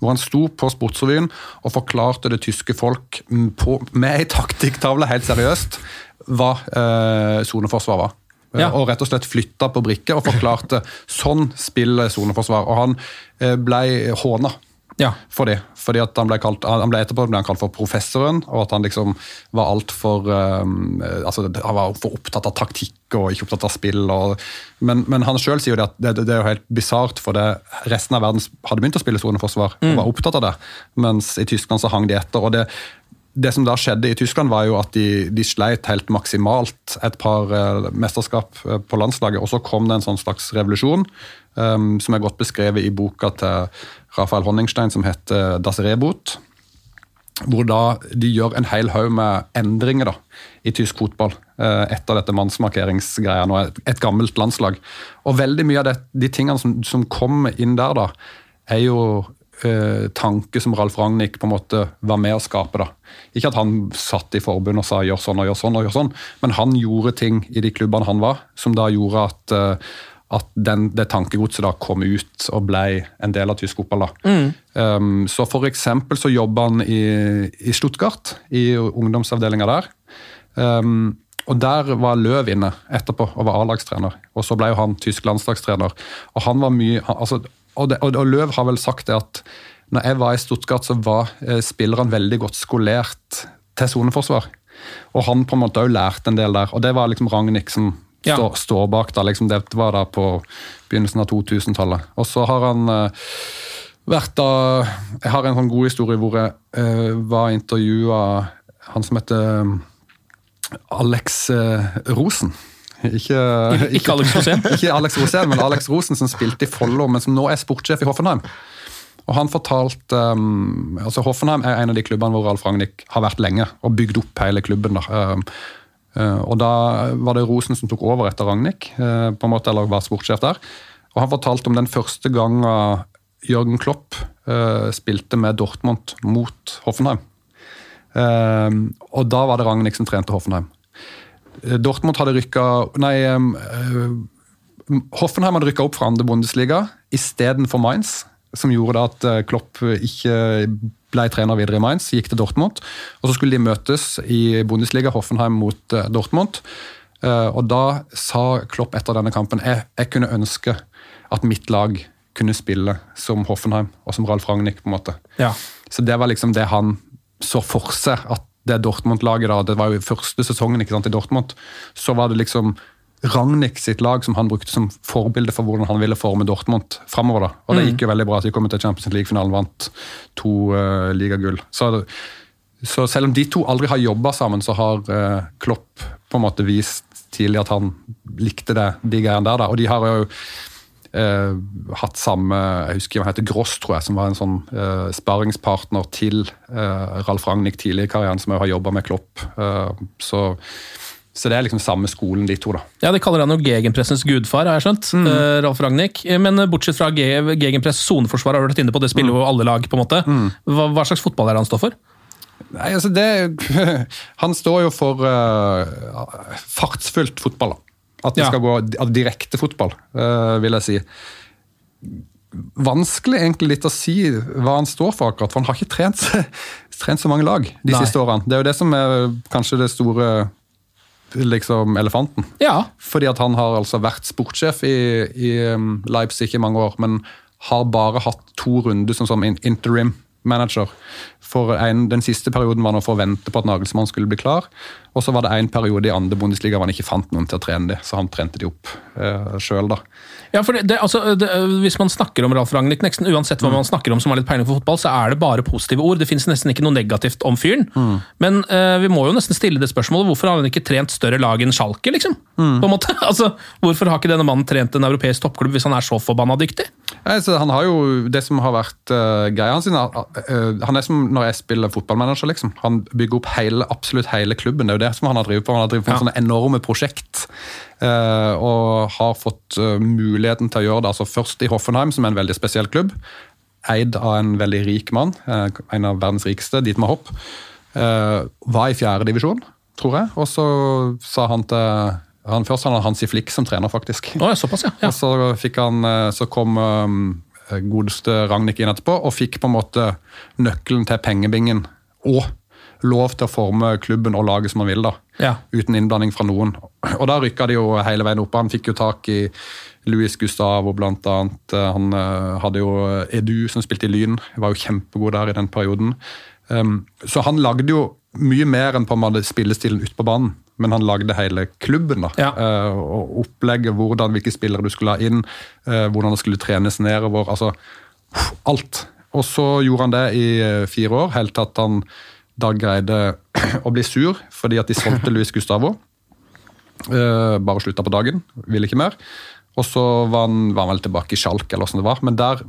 [SPEAKER 3] Hvor han sto på Sportsrevyen og forklarte det tyske folk på, med ei taktikktavle helt seriøst hva eh, soneforsvar var.
[SPEAKER 1] Ja.
[SPEAKER 3] Og rett og slett flytta på brikke og forklarte <laughs> sånn spiller soneforsvar. Og han eh, ble håna
[SPEAKER 1] Ja.
[SPEAKER 3] for det. Fordi at han ble, kalt, han ble etterpå ble han kalt for professoren, og at han liksom var altfor um, altså, Han var for opptatt av taktikk og ikke opptatt av spill. Og, men, men han sjøl sier jo det at det, det er jo helt bisart, for det, resten av verden hadde begynt å spille soneforsvar og var opptatt av det, mens i Tyskland så hang de etter. og det det som da skjedde i Tyskland, var jo at de, de sleit helt maksimalt et par eh, mesterskap eh, på landslaget. Og så kom det en sånn slags revolusjon, um, som er godt beskrevet i boka til Rafael Honningstein som heter Das Reboot. Hvor da de gjør en hel haug med endringer da, i tysk fotball eh, etter dette mannsmarkeringsgreia. Nå et, gammelt landslag. Og veldig mye av det, de tingene som, som kom inn der, da, er jo eh, tanker som Ralf Ragnhild på en måte var med å skape. da. Ikke at han satt i forbund og sa gjør sånn og gjør sånn, og gjør sånn, men han gjorde ting i de klubbene han var, som da gjorde at, eh, at den, det tankegodset da kom ut og ble en del av tysk fotball. Mm. Um, så for eksempel så jobba han i, i Stuttgart, i ungdomsavdelinga der. Um, og Der var Løv inne etterpå og var A-lagstrener. Og Så ble jo han tysk landslagstrener. Og han var mye, altså, og, det, og, og Løv har vel sagt det at når jeg var i Stuttgart, så var eh, spillerne veldig godt skolert til soneforsvar. Og han på en måte òg lærte en del der. Og det var liksom Ragnhild som
[SPEAKER 1] Ja.
[SPEAKER 3] står, stå bak. da, liksom Det var da på begynnelsen av 2000-tallet. Og så har han eh, vært da Jeg har en sånn god historie hvor jeg eh, var intervjua han som heter Alex eh, Rosen. Ikke,
[SPEAKER 1] Ikke Alex Rosén? <laughs>
[SPEAKER 3] ikke Alex Rosén, men Alex Rosen, som spilte i Follo, men som nå er sportssjef i Hoffenheim. Og han fortalte um, altså Hoffenheim er en av de klubbene hvor Ralf Ragnhild har vært lenge og bygd opp hele klubben. da. Um, og Da var det Rosen som tok over etter Ragnhild, uh, på en måte, eller var sportssjef der. Og Han fortalte om den første gangen Jørgen Klopp uh, spilte med Dortmund mot Hoffenheim. Og da var det Ragnhild som trente Hoffenheim. Eh, Dortmund hadde rykka Nei, eh, Hoffenheim hadde rykka opp fra andre Bundesliga istedenfor Mainz, som gjorde da at eh, Klopp ikke ble trener videre i Mainz, gikk til Dortmund. Og Så skulle de møtes i Bundesliga, Hoffenheim mot eh, Dortmund. Eh, Og Da sa Klopp etter denne kampen jeg, jeg kunne ønske at mitt lag kunne spille som Hoffenheim og som Ralf Ragnhild. på en måte.
[SPEAKER 1] Ja.
[SPEAKER 3] Så det var liksom det han så for seg, at det Dortmund-laget da, det var jo første sesongen ikke sant, i Dortmund, så var det liksom Ragnhild sitt lag som han brukte som forbilde for hvordan han ville forme Dortmund framover. da. Og det
[SPEAKER 1] Mm.
[SPEAKER 3] gikk jo veldig bra. at De kom til Champions League-finalen, vant to uh, ligagull. Så, så selv om de to aldri har jobba sammen, så har uh, Klopp på en måte vist tidlig at han likte det, de greiene der. da. Og de har jo uh, hatt samme Jeg husker han heter Gross, tror jeg, som var en sånn uh, sparringspartner til Ralf Ragnhild tidlig i karrieren, som òg har jobba med Klopp. Så, så det er liksom samme skolen, de to, da.
[SPEAKER 1] Ja, De kaller han jo gegenpressens gudfar, har jeg skjønt. eh, Ralf Ragnhild. Men bortsett fra ge- gegenpress, soneforsvar har du vært inne på, det spiller jo alle lag, på en måte. Hva, hva slags fotball er det han står for?
[SPEAKER 3] Nei, altså det <laughs> Han står jo for uh, fartsfullt fotball. da. At det
[SPEAKER 1] Ja.
[SPEAKER 3] skal gå direkte fotball, uh, vil jeg si. Vanskelig egentlig litt å si hva han står for, akkurat, for han har ikke trent, <laughs> trent så mange lag de
[SPEAKER 1] Nei.
[SPEAKER 3] siste årene. Det er jo det som er kanskje det store liksom, elefanten.
[SPEAKER 1] Ja.
[SPEAKER 3] Fordi at han har altså vært sportssjef i, i um, Leipzig i mange år, men har bare hatt to runder som, som interim manager. For en, Den siste perioden var nå for å vente på at Nagelsmann skulle bli klar. Og så var det en periode i andre Bundesliga hvor han ikke fant noen til å trene de, så han trente de opp eh, sjøl, da.
[SPEAKER 1] Ja, for det, det, altså, det, Hvis man snakker om Ralf Ragnhild, Kneksen, uansett hva man snakker om som har litt peiling på fotball, så er det bare positive ord. Det fins nesten ikke noe negativt om fyren. Men eh, vi må jo nesten stille det spørsmålet hvorfor har han ikke trent større lag enn Schalke, liksom? På en måte. <laughs> Altså, Hvorfor har ikke denne mannen trent en europeisk toppklubb hvis han er så forbanna dyktig?
[SPEAKER 3] Ja, altså, han har jo Det som har vært uh, greia hans, uh, han er som når jeg spiller fotballmanager. liksom. Han bygger opp hele, absolutt hele klubben. Det er jo det som han har drevet på. Han har drevet på
[SPEAKER 1] Ja.
[SPEAKER 3] sånne enorme prosjekt. uh, og har fått uh, muligheten til å gjøre det. altså Først i Hoffenheim, som er en veldig spesiell klubb. Eid av en veldig rik mann. uh, en av verdens rikeste, Dietmar Hopp. Uh, var i fjerdedivisjon, tror jeg. Og så sa han til han, Først han Hansi Flick som trener, faktisk.
[SPEAKER 1] Oh, ja, såpass, ja. ja.
[SPEAKER 3] Og så, fikk han, eh, så kom godeste Ragnhild inn etterpå og fikk på en måte nøkkelen til pengebingen og lov til å forme klubben og laget som han vil, da.
[SPEAKER 1] Ja.
[SPEAKER 3] Uten innblanding fra noen. Og da rykka de jo hele veien opp. Han fikk jo tak i Luis Gustavo, blant annet. Han eh, hadde jo Edu, som spilte i Lyn. Var jo kjempegod der i den perioden. Um, så han lagde jo mye mer enn på en måte spillestilen ute på banen. Men han lagde hele klubben. da,
[SPEAKER 1] Ja.
[SPEAKER 3] uh, og Opplegget, hvordan, hvilke spillere du skulle ha inn, uh, hvordan det skulle trenes nedover. altså Alt. Og så gjorde han det i fire år, helt til at han da greide å bli sur fordi at de solgte Luis Gustavo. Eh, bare slutta på dagen, ville ikke mer. Og så var han, var han vel tilbake i Sjalk, eller åssen det var, men der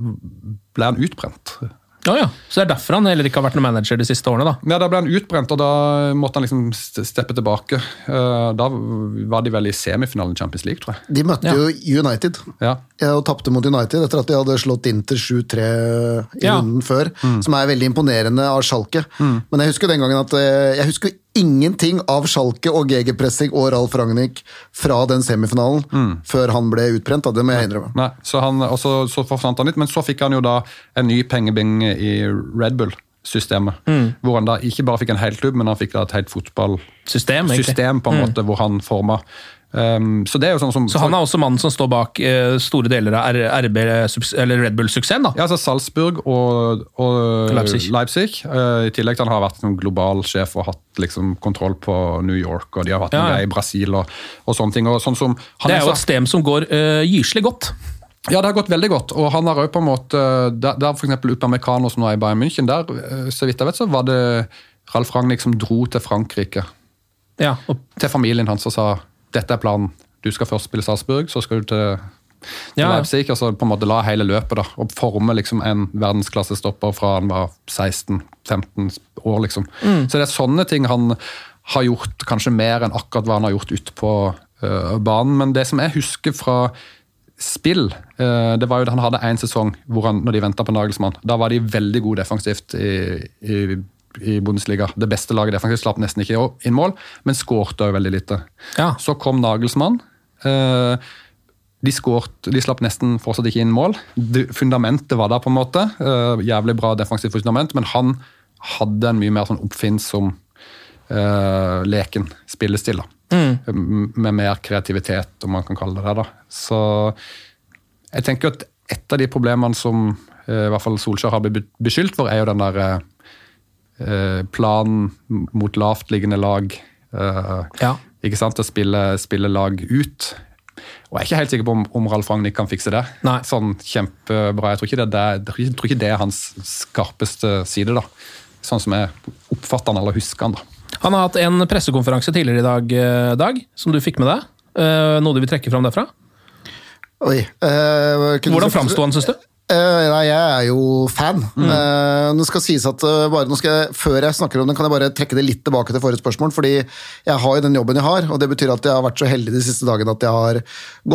[SPEAKER 3] ble han utbrent.
[SPEAKER 1] Å ja. Så det er derfor han heller ikke har vært noen manager de siste årene, da.
[SPEAKER 3] Ja, Da ble han utbrent, og da måtte han liksom steppe tilbake. Eh, Da var de vel i semifinalen i Champions League, tror jeg.
[SPEAKER 2] De møtte
[SPEAKER 1] Ja.
[SPEAKER 2] jo United
[SPEAKER 3] Ja.
[SPEAKER 2] og tapte mot United etter at de hadde slått Inter 7-3 i
[SPEAKER 1] Ja.
[SPEAKER 2] runden før. Som er veldig imponerende av Schalke. Men jeg husker den gangen at eh, jeg husker ingenting av Schalke og gegenpressing og Ralf Ragnhild fra den semifinalen før han ble utbrent. Det må jeg innrømme.
[SPEAKER 3] Nei, så han, så, så forsvant han litt, men så fikk han jo da en ny pengebing i Red Bull-systemet. Hvor han da ikke bare fikk en hel klubb, men han fikk da et helt fotballsystem
[SPEAKER 1] System,
[SPEAKER 3] på en måte, hvor han forma. Um, så det er jo sånn som
[SPEAKER 1] Så han er også mannen som står bak uh, store deler av RB, eller Red Bull-suksessen, da.
[SPEAKER 3] Ja, altså Salzburg og, og
[SPEAKER 1] Leipzig.
[SPEAKER 3] Eh, I tillegg til han har vært noen global sjef og hatt liksom kontroll på New York, og de har vært
[SPEAKER 1] Ja, ja.
[SPEAKER 3] i Brasil og, og sånne ting. Og sånn som han
[SPEAKER 1] Det er jo et stem som går uh, gyselig godt.
[SPEAKER 3] Ja, det har gått veldig godt. Og han har også på en måte Der, der eksempel Upamecano, som nå er i Bayern München, der, så vidt jeg vet, så var det Ralf Ragnhild som dro til Frankrike.
[SPEAKER 1] Ja, og
[SPEAKER 3] Til familien hans og sa dette er planen. Du skal først spille Salzburg, så skal du til, til
[SPEAKER 1] Ja, ja.
[SPEAKER 3] Leipzig. Og på en måte la hele løpet da, og forme liksom en verdensklassestopper fra han var 16-15 år. liksom.
[SPEAKER 1] Mm.
[SPEAKER 3] Så det er sånne ting han har gjort, kanskje mer enn akkurat hva han har gjort ute på uh, banen. Men det som jeg husker fra spill, øh, det var jo han hadde én sesong hvor han, når de venta på Nagelsmann. Da var de veldig gode defensivt i, i, i Bundesliga. Det beste laget defensivt slapp nesten ikke inn mål, men skårte jo veldig lite.
[SPEAKER 1] Ja.
[SPEAKER 3] Så kom Nagelsmann. øh, de, skårte, de slapp nesten fortsatt ikke inn mål. Fundamentet var der, på en måte. øh, jævlig bra defensivt fundament, men han hadde en mye mer sånn oppfinnsom uh, leken spillestil. Mm. Med mer kreativitet, om man kan kalle det det. da. Så jeg tenker at et av de problemene som eh, i hvert fall Solskjær har blitt beskyldt for, er jo den der eh, eh, mot lavtliggende lag. eh,
[SPEAKER 1] Ja.
[SPEAKER 3] Ikke sant? Å spille, spille lag ut. Og Jeg er ikke helt sikker på om, om Ralf Ragnhild kan fikse det.
[SPEAKER 1] Nei.
[SPEAKER 3] Sånn kjempebra. Jeg tror ikke det, er- jeg tror ikke- tror ikke det er hans skarpeste side. da. Sånn som jeg oppfatter han eller husker han. da.
[SPEAKER 1] Han har hatt en pressekonferanse tidligere i dag, eh, Dag, som du fikk med deg. Eh, Noe du vil trekke fram derfra?
[SPEAKER 2] Oi. eh,
[SPEAKER 1] Hvordan framsto han, syns du?
[SPEAKER 2] Eh, nei, jeg er jo fan. Eh, det skal sies at uh, bare, nå skal jeg, Før jeg snakker om det, kan jeg bare trekke det litt tilbake til forrige spørsmål. fordi jeg har jo den jobben jeg har, og det betyr at jeg har vært så heldig de siste dagene at jeg har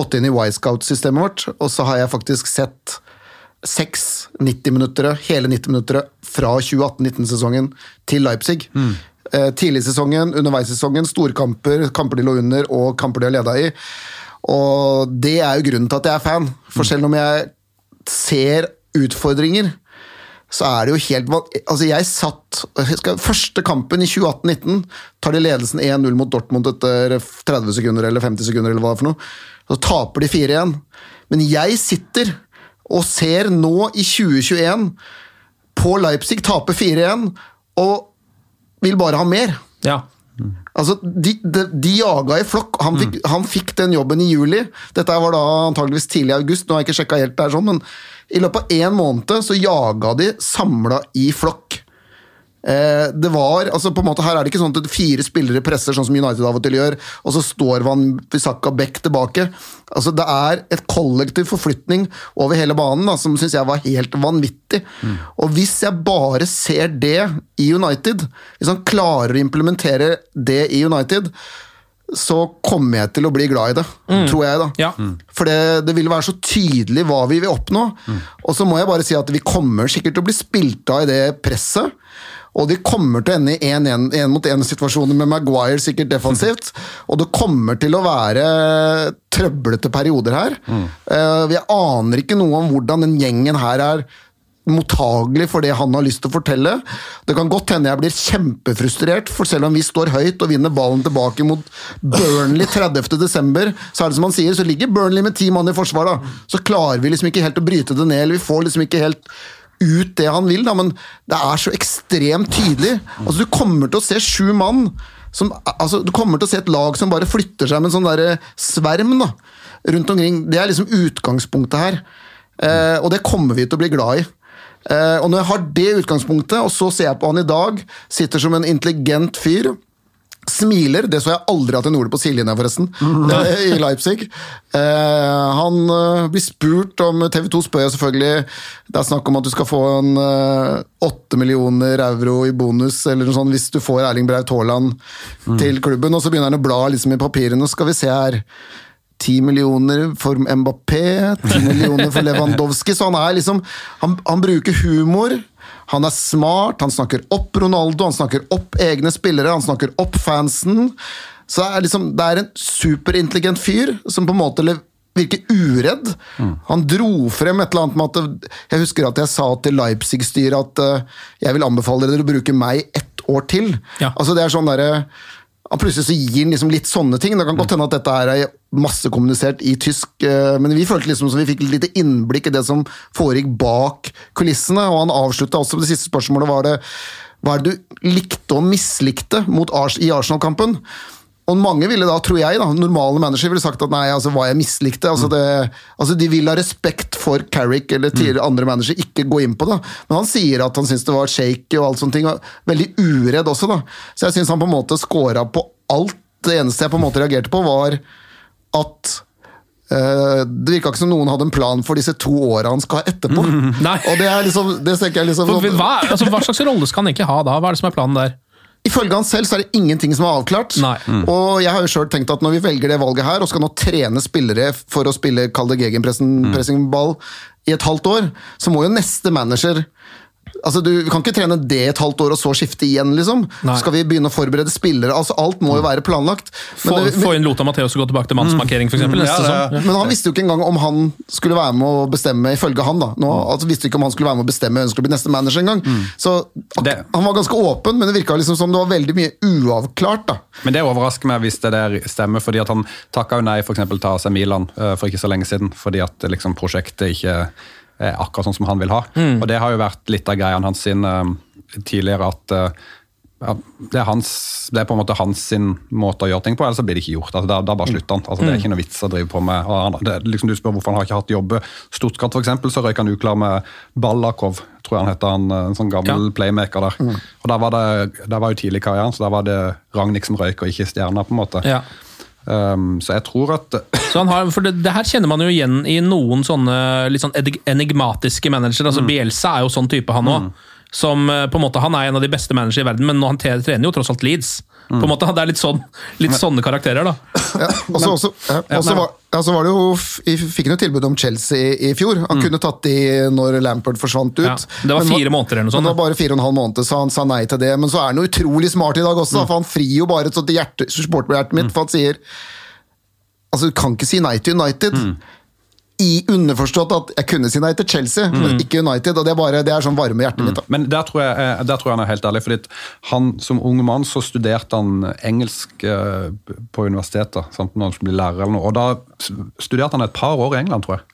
[SPEAKER 2] gått inn i Y-Scout-systemet vårt, og så har jeg faktisk sett seks 90-minuttere, hele 90-minuttere fra 2018-19-sesongen til Leipzig. Eh, tidlig i sesongen, underveis i sesongen, storkamper, kamper de lå under og kamper de har leda i. Og det er jo grunnen til at jeg er fan. For selv om jeg ser utfordringer, så er det jo helt Altså, jeg satt Første kampen i 2018-19 tar de ledelsen 1-0 mot Dortmund etter 30 sekunder eller 50 sekunder, eller hva for noe. Så taper de 4-1. Men jeg sitter og ser nå i 2021 på Leipzig tape 4-1 og vil bare ha mer.
[SPEAKER 1] Ja.
[SPEAKER 2] Altså, de, de, de jaga i flokk. Han fikk, han fikk den jobben i juli. Dette var da antageligvis tidlig i august, nå har jeg ikke sjekka helt her sånn, men i løpet av én måned så jaga de samla i flokk. Eh, det var, altså på en måte Her er det ikke sånn at fire spillere presser, sånn som United av og til gjør, og så står Van Bissaka Beck tilbake. Altså Det er et kollektiv forflytning over hele banen da, som syns jeg var helt vanvittig. Og hvis jeg bare ser det i United, hvis han klarer å implementere det i United, så kommer jeg til å bli glad i det, tror jeg. da.
[SPEAKER 1] Ja.
[SPEAKER 2] For det, det vil være så tydelig hva vi vil oppnå. Og så må jeg bare si at vi kommer sikkert til å bli spilt av i det presset. Og de kommer til å ende i én-mot-én-situasjoner med Maguire, sikkert defensivt. Og det kommer til å være trøblete perioder her. Eh, Vi aner ikke noe om hvordan den gjengen her er mottagelig for det han har lyst til å fortelle. Det kan godt hende jeg blir kjempefrustrert, for selv om vi står høyt og vinner ballen tilbake mot Burnley 30.12., så er det som han sier, så ligger Burnley med ti mann i forsvar, da. Så klarer vi liksom ikke helt å bryte det ned, eller vi får liksom ikke helt ut det han vil, da, men det er så ekstremt tydelig. Altså, du kommer til å se sju mann som, altså, Du kommer til å se et lag som bare flytter seg med en sånn der sverm da, rundt omkring. Det er liksom utgangspunktet her. Eh, og det kommer vi til å bli glad i. Eh, og når jeg har det utgangspunktet, og så ser jeg på han i dag, sitter som en intelligent fyr. Smiler. Det så jeg aldri at hun gjorde på sidelinja, forresten. mm. I Leipzig. Eh, han eh, blir spurt om TV 2 spør jeg selvfølgelig Det er snakk om at du skal få en åtte millioner euro i bonus eller noe sånt hvis du får Erling Braut Haaland til klubben. Og så begynner han å bla liksom i papirene. Skal vi se her. 10 millioner for Mbappé, 10 millioner for <laughs> Lewandowski. Så han er liksom Han, han bruker humor. Han er smart, han snakker opp Ronaldo, han snakker opp egne spillere, han snakker opp fansen. Så det er, liksom, det er en superintelligent fyr som på en måte virker uredd. Han dro frem et eller annet med at Jeg husker at jeg sa til Leipzig-styret at uh, jeg vil anbefale dere å bruke meg ett år til.
[SPEAKER 1] Ja.
[SPEAKER 2] Altså det er sånn der, han Plutselig så gir han liksom litt sånne ting. Det kan godt hende at dette her er massekommunisert i tysk, eh, men vi følte liksom som vi fikk et lite innblikk i det som foregikk bak kulissene. Og han avslutta også med det siste spørsmålet var det hva er det du likte og mislikte mot Ars i Arsenal-kampen. Og mange ville da, tror jeg, da, normale mennesker ville sagt at nei, altså hva jeg mislikte. Altså det, altså De vil ha respekt for Carrick eller tidligere andre mennesker, ikke gå inn på det. Men han sier at han syns det var shaky og alt sånne ting. og Veldig uredd også, da. Så jeg syns han på en måte scora på alt. Det eneste jeg på en måte reagerte på, var at Uh, det virka ikke som noen hadde en plan for disse to åra han skal ha etterpå. <laughs>
[SPEAKER 1] Mm,
[SPEAKER 2] Og det er liksom, det jeg liksom
[SPEAKER 1] For, hva, altså, hva slags rolle skal han egentlig ha da? Hva er det som er planen der?
[SPEAKER 2] Ifølge han selv så er det ingenting som er avklart.
[SPEAKER 1] Mm.
[SPEAKER 2] Og jeg har jo selv tenkt at når vi velger det valget her, og skal nå trene spillere for å spille kall det gegenpressing-ball i et halvt år, så må jo neste manager Altså, du kan ikke trene det et halvt år og så skifte igjen, liksom.
[SPEAKER 1] Nei.
[SPEAKER 2] Skal vi begynne å forberede spillere? Altså, alt må jo være planlagt.
[SPEAKER 1] Få,
[SPEAKER 2] det-
[SPEAKER 1] få inn Lota Matheos og gå tilbake til mannsmarkering, f.eks. Mm,
[SPEAKER 3] Ja,
[SPEAKER 1] ja.
[SPEAKER 2] Men han visste jo ikke engang om han skulle være med å bestemme, ifølge han. da. Nå, altså, visste ikke om han skulle være med å bestemme hvem skulle bli neste manager engang. Så
[SPEAKER 3] Det-
[SPEAKER 2] Han var ganske åpen, men det virka liksom som det var veldig mye uavklart. da.
[SPEAKER 3] Men det overrasker meg hvis det der stemmer, fordi at han takka jo nei for eksempel, til AC Milan eh, for ikke så lenge siden, fordi at liksom, prosjektet ikke akkurat sånn som han vil ha. Og det har jo vært litt av greia hans sin, eh, tidligere at eh, ja, det, er hans, det er på en måte hans sin måte å gjøre ting på, ellers så blir det ikke gjort. Altså, da, da bare slutter han. Altså, det er ikke noe vits å drive på med. Det, liksom, du spør hvorfor han har ikke hatt jobbe. Stuttgart eksempel, så røyk han uklar med Ballakov, tror jeg han heter, han, en sånn gammel
[SPEAKER 1] Ja.
[SPEAKER 3] playmaker der. Og der var, det, der var jo tidlig i karrieren, så der var det Ragnhild som røyk, og ikke stjerna, på en måte.
[SPEAKER 1] Ja.
[SPEAKER 3] Um, så jeg tror at
[SPEAKER 1] Så han har, for det, det her kjenner man jo igjen i noen sånne litt sånn enigmatiske managere. altså Bielsa er jo sånn type, han òg. Som eh, på en måte, Han er en av de beste managere i verden, men han trener jo tross alt Leeds. På en måte, Det er litt, sånn, litt sånne karakterer, da.
[SPEAKER 2] Ja, og så var, ja, var det jo, fikk han jo tilbud om Chelsea i, i fjor. Han kunne tatt de når Lampard forsvant ut.
[SPEAKER 1] Ja, det var
[SPEAKER 2] Men
[SPEAKER 1] fire måneder eller noe sånt,
[SPEAKER 2] Men det var bare fire og en halv måned, så han sa nei til det. Men så er han jo utrolig smart i dag også, mm. for han frir jo bare hjerte, supporterhjertet mitt, for han sier Altså, du kan ikke si nei til United. I underforstått at jeg kunne si nei til Chelsea, men ikke United. Og det er, bare, det er sånn varme i hjertet mitt. da.
[SPEAKER 3] Men der tror, jeg, eh, der tror jeg han er helt ærlig. fordi han Som ung mann så studerte han engelsk eh, på universitetet sant, når han skulle bli lærer. eller noe, og Da studerte han et par år i England, tror jeg.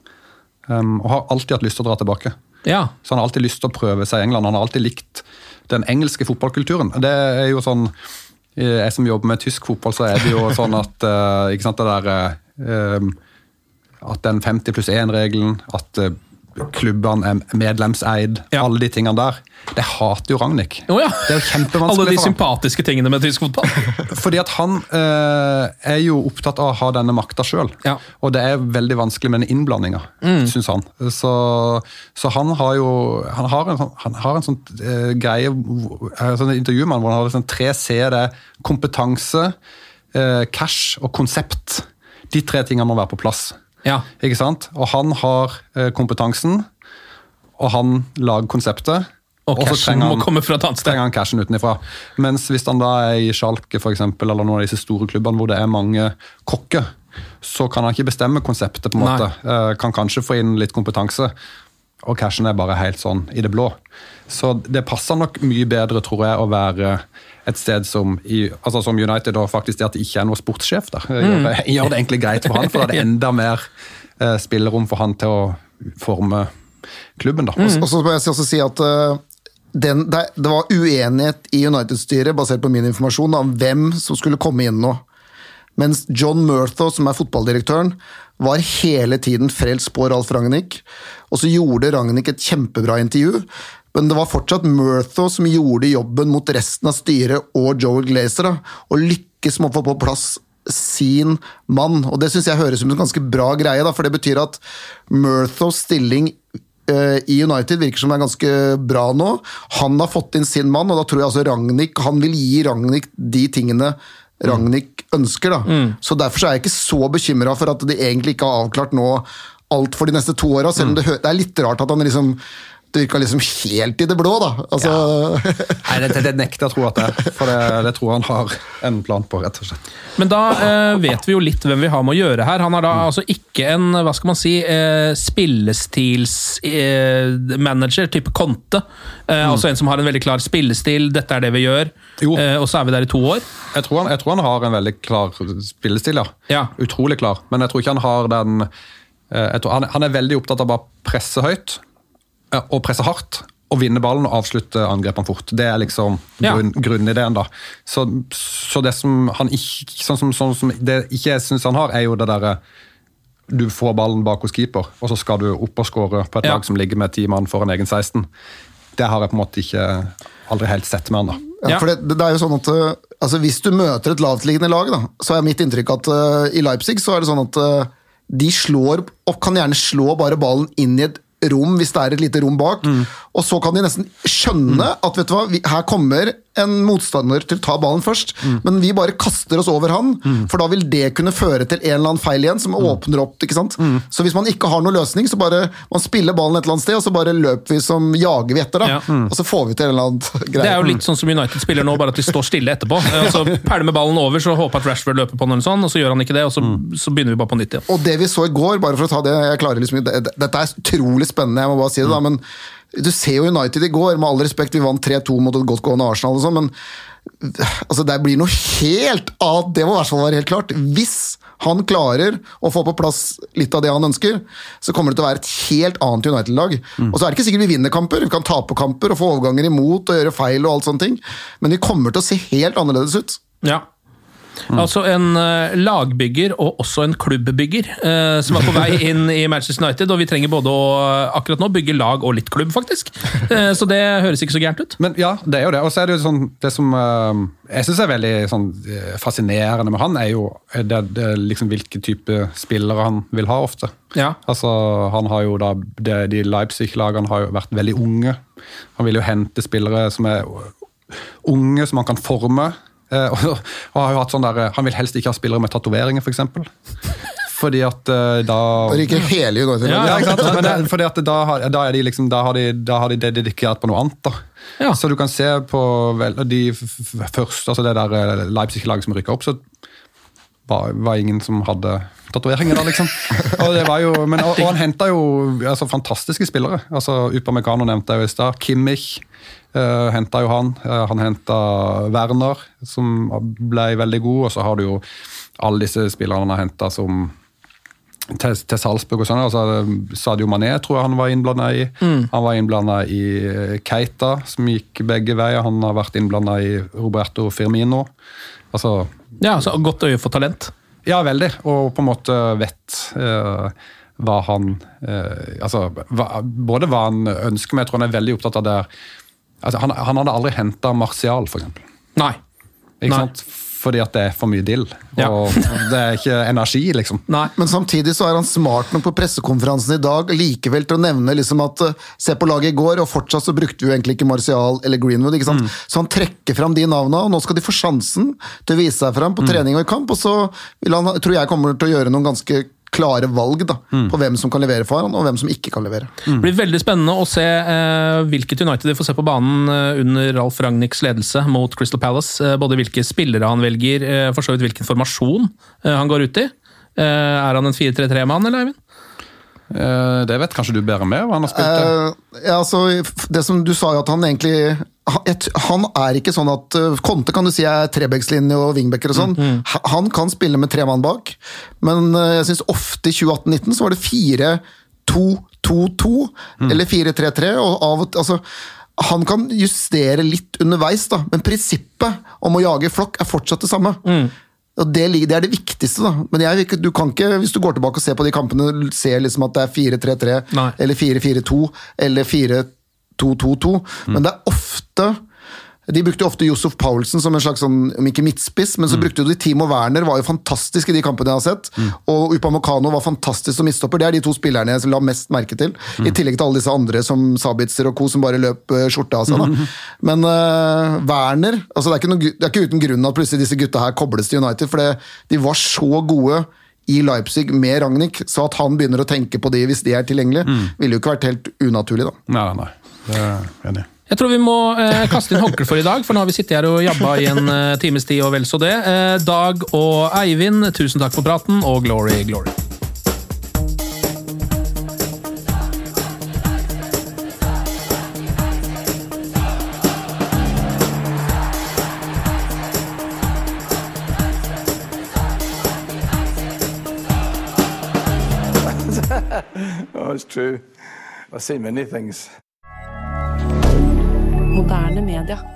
[SPEAKER 3] Um, og har alltid hatt lyst til å dra tilbake.
[SPEAKER 1] Ja,
[SPEAKER 3] Så han har alltid lyst til å prøve seg i England. Han har alltid likt den engelske fotballkulturen. Det er jo sånn Jeg som jobber med tysk fotball, så er det jo sånn at uh, ikke sant, det der eh, At den 50 pluss 1-regelen, at eh, klubbene er medlemseid,
[SPEAKER 1] Ja.
[SPEAKER 3] alle de tingene der. Det hater jo Ragnhild.
[SPEAKER 1] Oh, ja.
[SPEAKER 3] Det er jo kjempevanskelig
[SPEAKER 1] Alle de sympatiske tingene med tysk fotball. <laughs>
[SPEAKER 3] Fordi at han eh, er jo opptatt av å ha denne makta sjøl.
[SPEAKER 1] Ja.
[SPEAKER 3] Og det er veldig vanskelig med den innblandinga,
[SPEAKER 1] Mm.
[SPEAKER 3] syns han. Så, så han har jo Han har en, sånn- han har en sånn eh, greie eh, sånn intervju med han hvor han har liksom tre C. Det er kompetanse, eh, cash og konsept. De tre tingene må være på plass.
[SPEAKER 1] Ja.
[SPEAKER 3] Ikke sant? Og han har eh, kompetansen, og han lager konseptet.
[SPEAKER 1] Og
[SPEAKER 3] så
[SPEAKER 1] cashen må
[SPEAKER 3] han-
[SPEAKER 1] komme fra et annet sted.
[SPEAKER 3] trenger han cashen utenfra. Mens hvis han da er i Schalke for eksempel, eller noen av disse store klubbene hvor det er mange kokker, så kan han ikke bestemme konseptet. på en måte. Eh, Kan kanskje få inn litt kompetanse, og cashen er bare helt sånn i det blå. Så det passer nok mye bedre, tror jeg, å være et sted som, i, altså som United, og faktisk det at det ikke er noen sportssjef der. Gjør, det- gjør det egentlig greit for han, for da er det <laughs> enda mer eh, spillerom for han til å forme klubben. da.
[SPEAKER 2] Og så må jeg også si at uh, den, det, det var uenighet i United-styret, basert på min informasjon, om hvem som skulle komme inn nå. Mens John Murthaw, som er fotballdirektøren, var hele tiden frelst på Ralf Ragnhild. Og så gjorde Ragnhild et kjempebra intervju, men det var fortsatt Murtho som gjorde jobben mot resten av styret og Joel Glazer, da, og lykkes med å få på plass sin mann. Og det syns jeg høres ut som en ganske bra greie, da, for det betyr at Murthos stilling eh, i United virker som det er ganske bra nå. Han har fått inn sin mann, og da tror jeg altså Ragnhild Han vil gi Ragnhild de tingene Ragnhild ønsker. da. Så Derfor så er jeg ikke så bekymra for at de egentlig ikke har avklart nå alt for de neste to åra, selv om det, hø- det er litt rart at han liksom det virka liksom helt i det blå, da. Altså,
[SPEAKER 3] Nei, det, det nekter jeg å tro at det er, for det, det tror jeg han har en plan på, rett og slett.
[SPEAKER 1] Men da eh, vet vi jo litt hvem vi har med å gjøre her. Han er da altså ikke en hva skal man si, eh, spillestils-manager, type Conte. Eh, Altså en som har en veldig klar spillestil, dette er det vi gjør,
[SPEAKER 3] Jo.
[SPEAKER 1] eh, og så er vi der i to år.
[SPEAKER 3] Jeg tror, han, jeg tror han har en veldig klar spillestil, ja.
[SPEAKER 1] Ja.
[SPEAKER 3] Utrolig klar. Men jeg tror ikke han har den eh, jeg tror, han, han er veldig opptatt av å bare presse høyt eh, og presse hardt. Og vinne ballen og avslutte angrepene fort. Det er liksom
[SPEAKER 1] Ja.
[SPEAKER 3] grunn, grunnideen. da. Så, så det som han ikke sånn som, sånn som det ikke jeg syns han har, er jo det derre Du får ballen bak hos keeper, og så skal du opp og skåre på et
[SPEAKER 1] Ja.
[SPEAKER 3] lag som ligger med ti mann foran egen 16. Det har jeg på en måte ikke aldri helt sett med han. da.
[SPEAKER 2] Ja,
[SPEAKER 1] Ja.
[SPEAKER 2] for det, det er jo sånn at uh, altså Hvis du møter et lavtliggende lag, da, så er mitt inntrykk at uh, i Leipzig så er det sånn at uh, de slår og kan gjerne slå bare ballen inn i et rom hvis det er et lite rom bak. Og så kan de nesten skjønne at vet du hva, vi, her kommer en motstander til å ta ballen først, men vi bare kaster oss over han, for da vil det kunne føre til en eller annen feil igjen, som åpner opp. ikke sant? Så hvis man ikke har noen løsning, så bare man spiller ballen et eller annet sted, og så bare løper vi som jager vi etter, da.
[SPEAKER 1] Ja.
[SPEAKER 2] Og så får vi til en eller annen <laughs> greie.
[SPEAKER 1] Det er jo litt sånn som United spiller nå, bare at de står stille etterpå. Eh, Altså, Pælmer ballen over, så håper at Rashford løper på den, eller sånn, og så gjør han ikke det, og så, så begynner vi bare på nytt igjen.
[SPEAKER 2] Og det vi så i går, bare for å ta det, jeg klarer liksom ikke- Dette er utrolig spennende, jeg må bare si det, da, men du ser jo United i går, med all respekt, vi vant 3-2 mot et godtgående Arsenal og sånn, men altså, det blir noe helt annet, det må i hvert fall være helt klart. Hvis han klarer å få på plass litt av det han ønsker, så kommer det til å være et helt annet United-lag. Og så er det ikke sikkert vi vinner kamper, vi kan tape kamper og få overganger imot og gjøre feil og alt sånne ting, men vi kommer til å se helt annerledes ut.
[SPEAKER 1] Ja. Altså en eh, lagbygger og også en klubbbygger eh, som er på vei inn i Manchester United. Og vi trenger både å akkurat nå bygge lag og litt klubb, faktisk. Eh, så det høres ikke så gærent ut.
[SPEAKER 3] Men ja, det er jo det. Og så er det jo sånn Det som eh, jeg syns er veldig sånn, eh, fascinerende med han, er jo det, det, liksom hvilke type spillere han vil ha ofte.
[SPEAKER 1] Ja.
[SPEAKER 3] Altså, han har jo da det, De Leipzig-lagene har jo vært veldig unge. Han vil jo hente spillere som er unge, som han kan forme. Eh, <laughs> og, og har jo hatt sånn der, eh, Han vil helst ikke ha spillere med tatoveringer, f.eks. For. <laughs> Fordi at eh, da
[SPEAKER 2] Og ryker hele United.
[SPEAKER 3] ja, ikke sant? <laughs> Men det, fordi at da, har, da, er de liksom, da, har de, da har de det dedikert på noe annet. da.
[SPEAKER 1] Ja.
[SPEAKER 3] Så du kan se på vel, de første, altså det der Leipzig-laget som rykka opp, så var, var ingen som hadde tatoveringer da, liksom. Og, det var jo, men, og, og han henta jo altså, fantastiske spillere. altså Upamecano nevnte jeg jo i stad. Kimmich uh, henta jo han. Uh, han henta Werner, som ble veldig god. Og så har du jo alle disse spillerne han har henta som til, til Salzburg og sånn. Altså, Sadio Mané tror jeg han var innblanda i. Han var innblanda i eh, Keita, som gikk begge veier. Han har vært innblanda i Roberto Firmino. Altså,
[SPEAKER 1] Ja, så Godt øye for talent.
[SPEAKER 3] ja, veldig. Og på en måte vet uh, hva han eh, Altså, hva, både hva han ønsker, men jeg tror han er veldig opptatt av det altså, han, han hadde aldri henta Martial, for eksempel.
[SPEAKER 1] Nei.
[SPEAKER 3] Ikke
[SPEAKER 1] Nei.
[SPEAKER 3] sant? Fordi at det er for mye dill.
[SPEAKER 1] Ja.
[SPEAKER 3] Og det er ikke energi, liksom.
[SPEAKER 1] Nei.
[SPEAKER 2] Men samtidig så er han smart nok på pressekonferansen i dag likevel til å nevne liksom at eh, se på laget i går, og fortsatt så brukte vi jo egentlig ikke Martial eller Greenwood. ikke sant? Så han trekker fram de navnene, og nå skal de få sjansen til å vise seg fram på trening og i kamp. Og så vil han, tror jeg kommer til å gjøre noen ganske klare valg da, på hvem som kan levere for han, og hvem som ikke kan levere.
[SPEAKER 1] Det blir veldig spennende å se eh, hvilket United vi får se på banen eh, under Ralf Ragnhiks ledelse mot Crystal Palace. Eh, både hvilke spillere han velger, eh, for så vidt hvilken formasjon eh, han går ut i. Eh, er han en 4-3-3-mann, eller Eivind?
[SPEAKER 3] Eh, det vet kanskje du bedre med, hva han har spilt.
[SPEAKER 2] Eh, ja, altså, det som Du sa at han egentlig han, er ikke sånn at Konte kan du si er trebekslinje og wingbacker og sånn. Ha- Han kan spille med tre mann bak, men uh, jeg syns ofte i 2018-19 så var det 4-2-2-2 eller 4-3-3. og av og altså han kan justere litt underveis, da, men prinsippet om å jage flokk er fortsatt det samme. Og det, det er det viktigste, da. Men jeg, du kan ikke, hvis du går tilbake og ser på de kampene, ser liksom at det er 4-3-3 eller 4-4-2 eller 4-2-2-2. Men det er ofte De brukte ofte Josef Paulsen som en slags sånn, om ikke midtspiss, men så brukte de Timo Werner, var jo fantastisk i de kampene jeg har sett. Og Upamecano var fantastisk som midtstopper. Det er de to spillerne jeg la mest merke til. I tillegg til alle disse andre som Sabitzer og co. som bare løp eh, skjorta av seg. Da. <laughs> Men uh, Werner altså det, er ikke noe, det er ikke uten grunn at plutselig disse gutta her kobles til United, for det, de var så gode i Leipzig med Ragnhild, så at han begynner å tenke på de hvis de er tilgjengelige, ville jo ikke vært helt unaturlig, da.
[SPEAKER 3] Nei, nei, nei. Det er enig.
[SPEAKER 1] Jeg tror vi må eh, kaste inn håndkle for i dag, for nå har vi sittet her og jabba i en eh, times tid og vel så det. Eh, Dag og Eivind, tusen takk for praten, og glory, glory. <laughs>
[SPEAKER 4] Oh, it's true. I've seen many things.
[SPEAKER 5] Moderne media.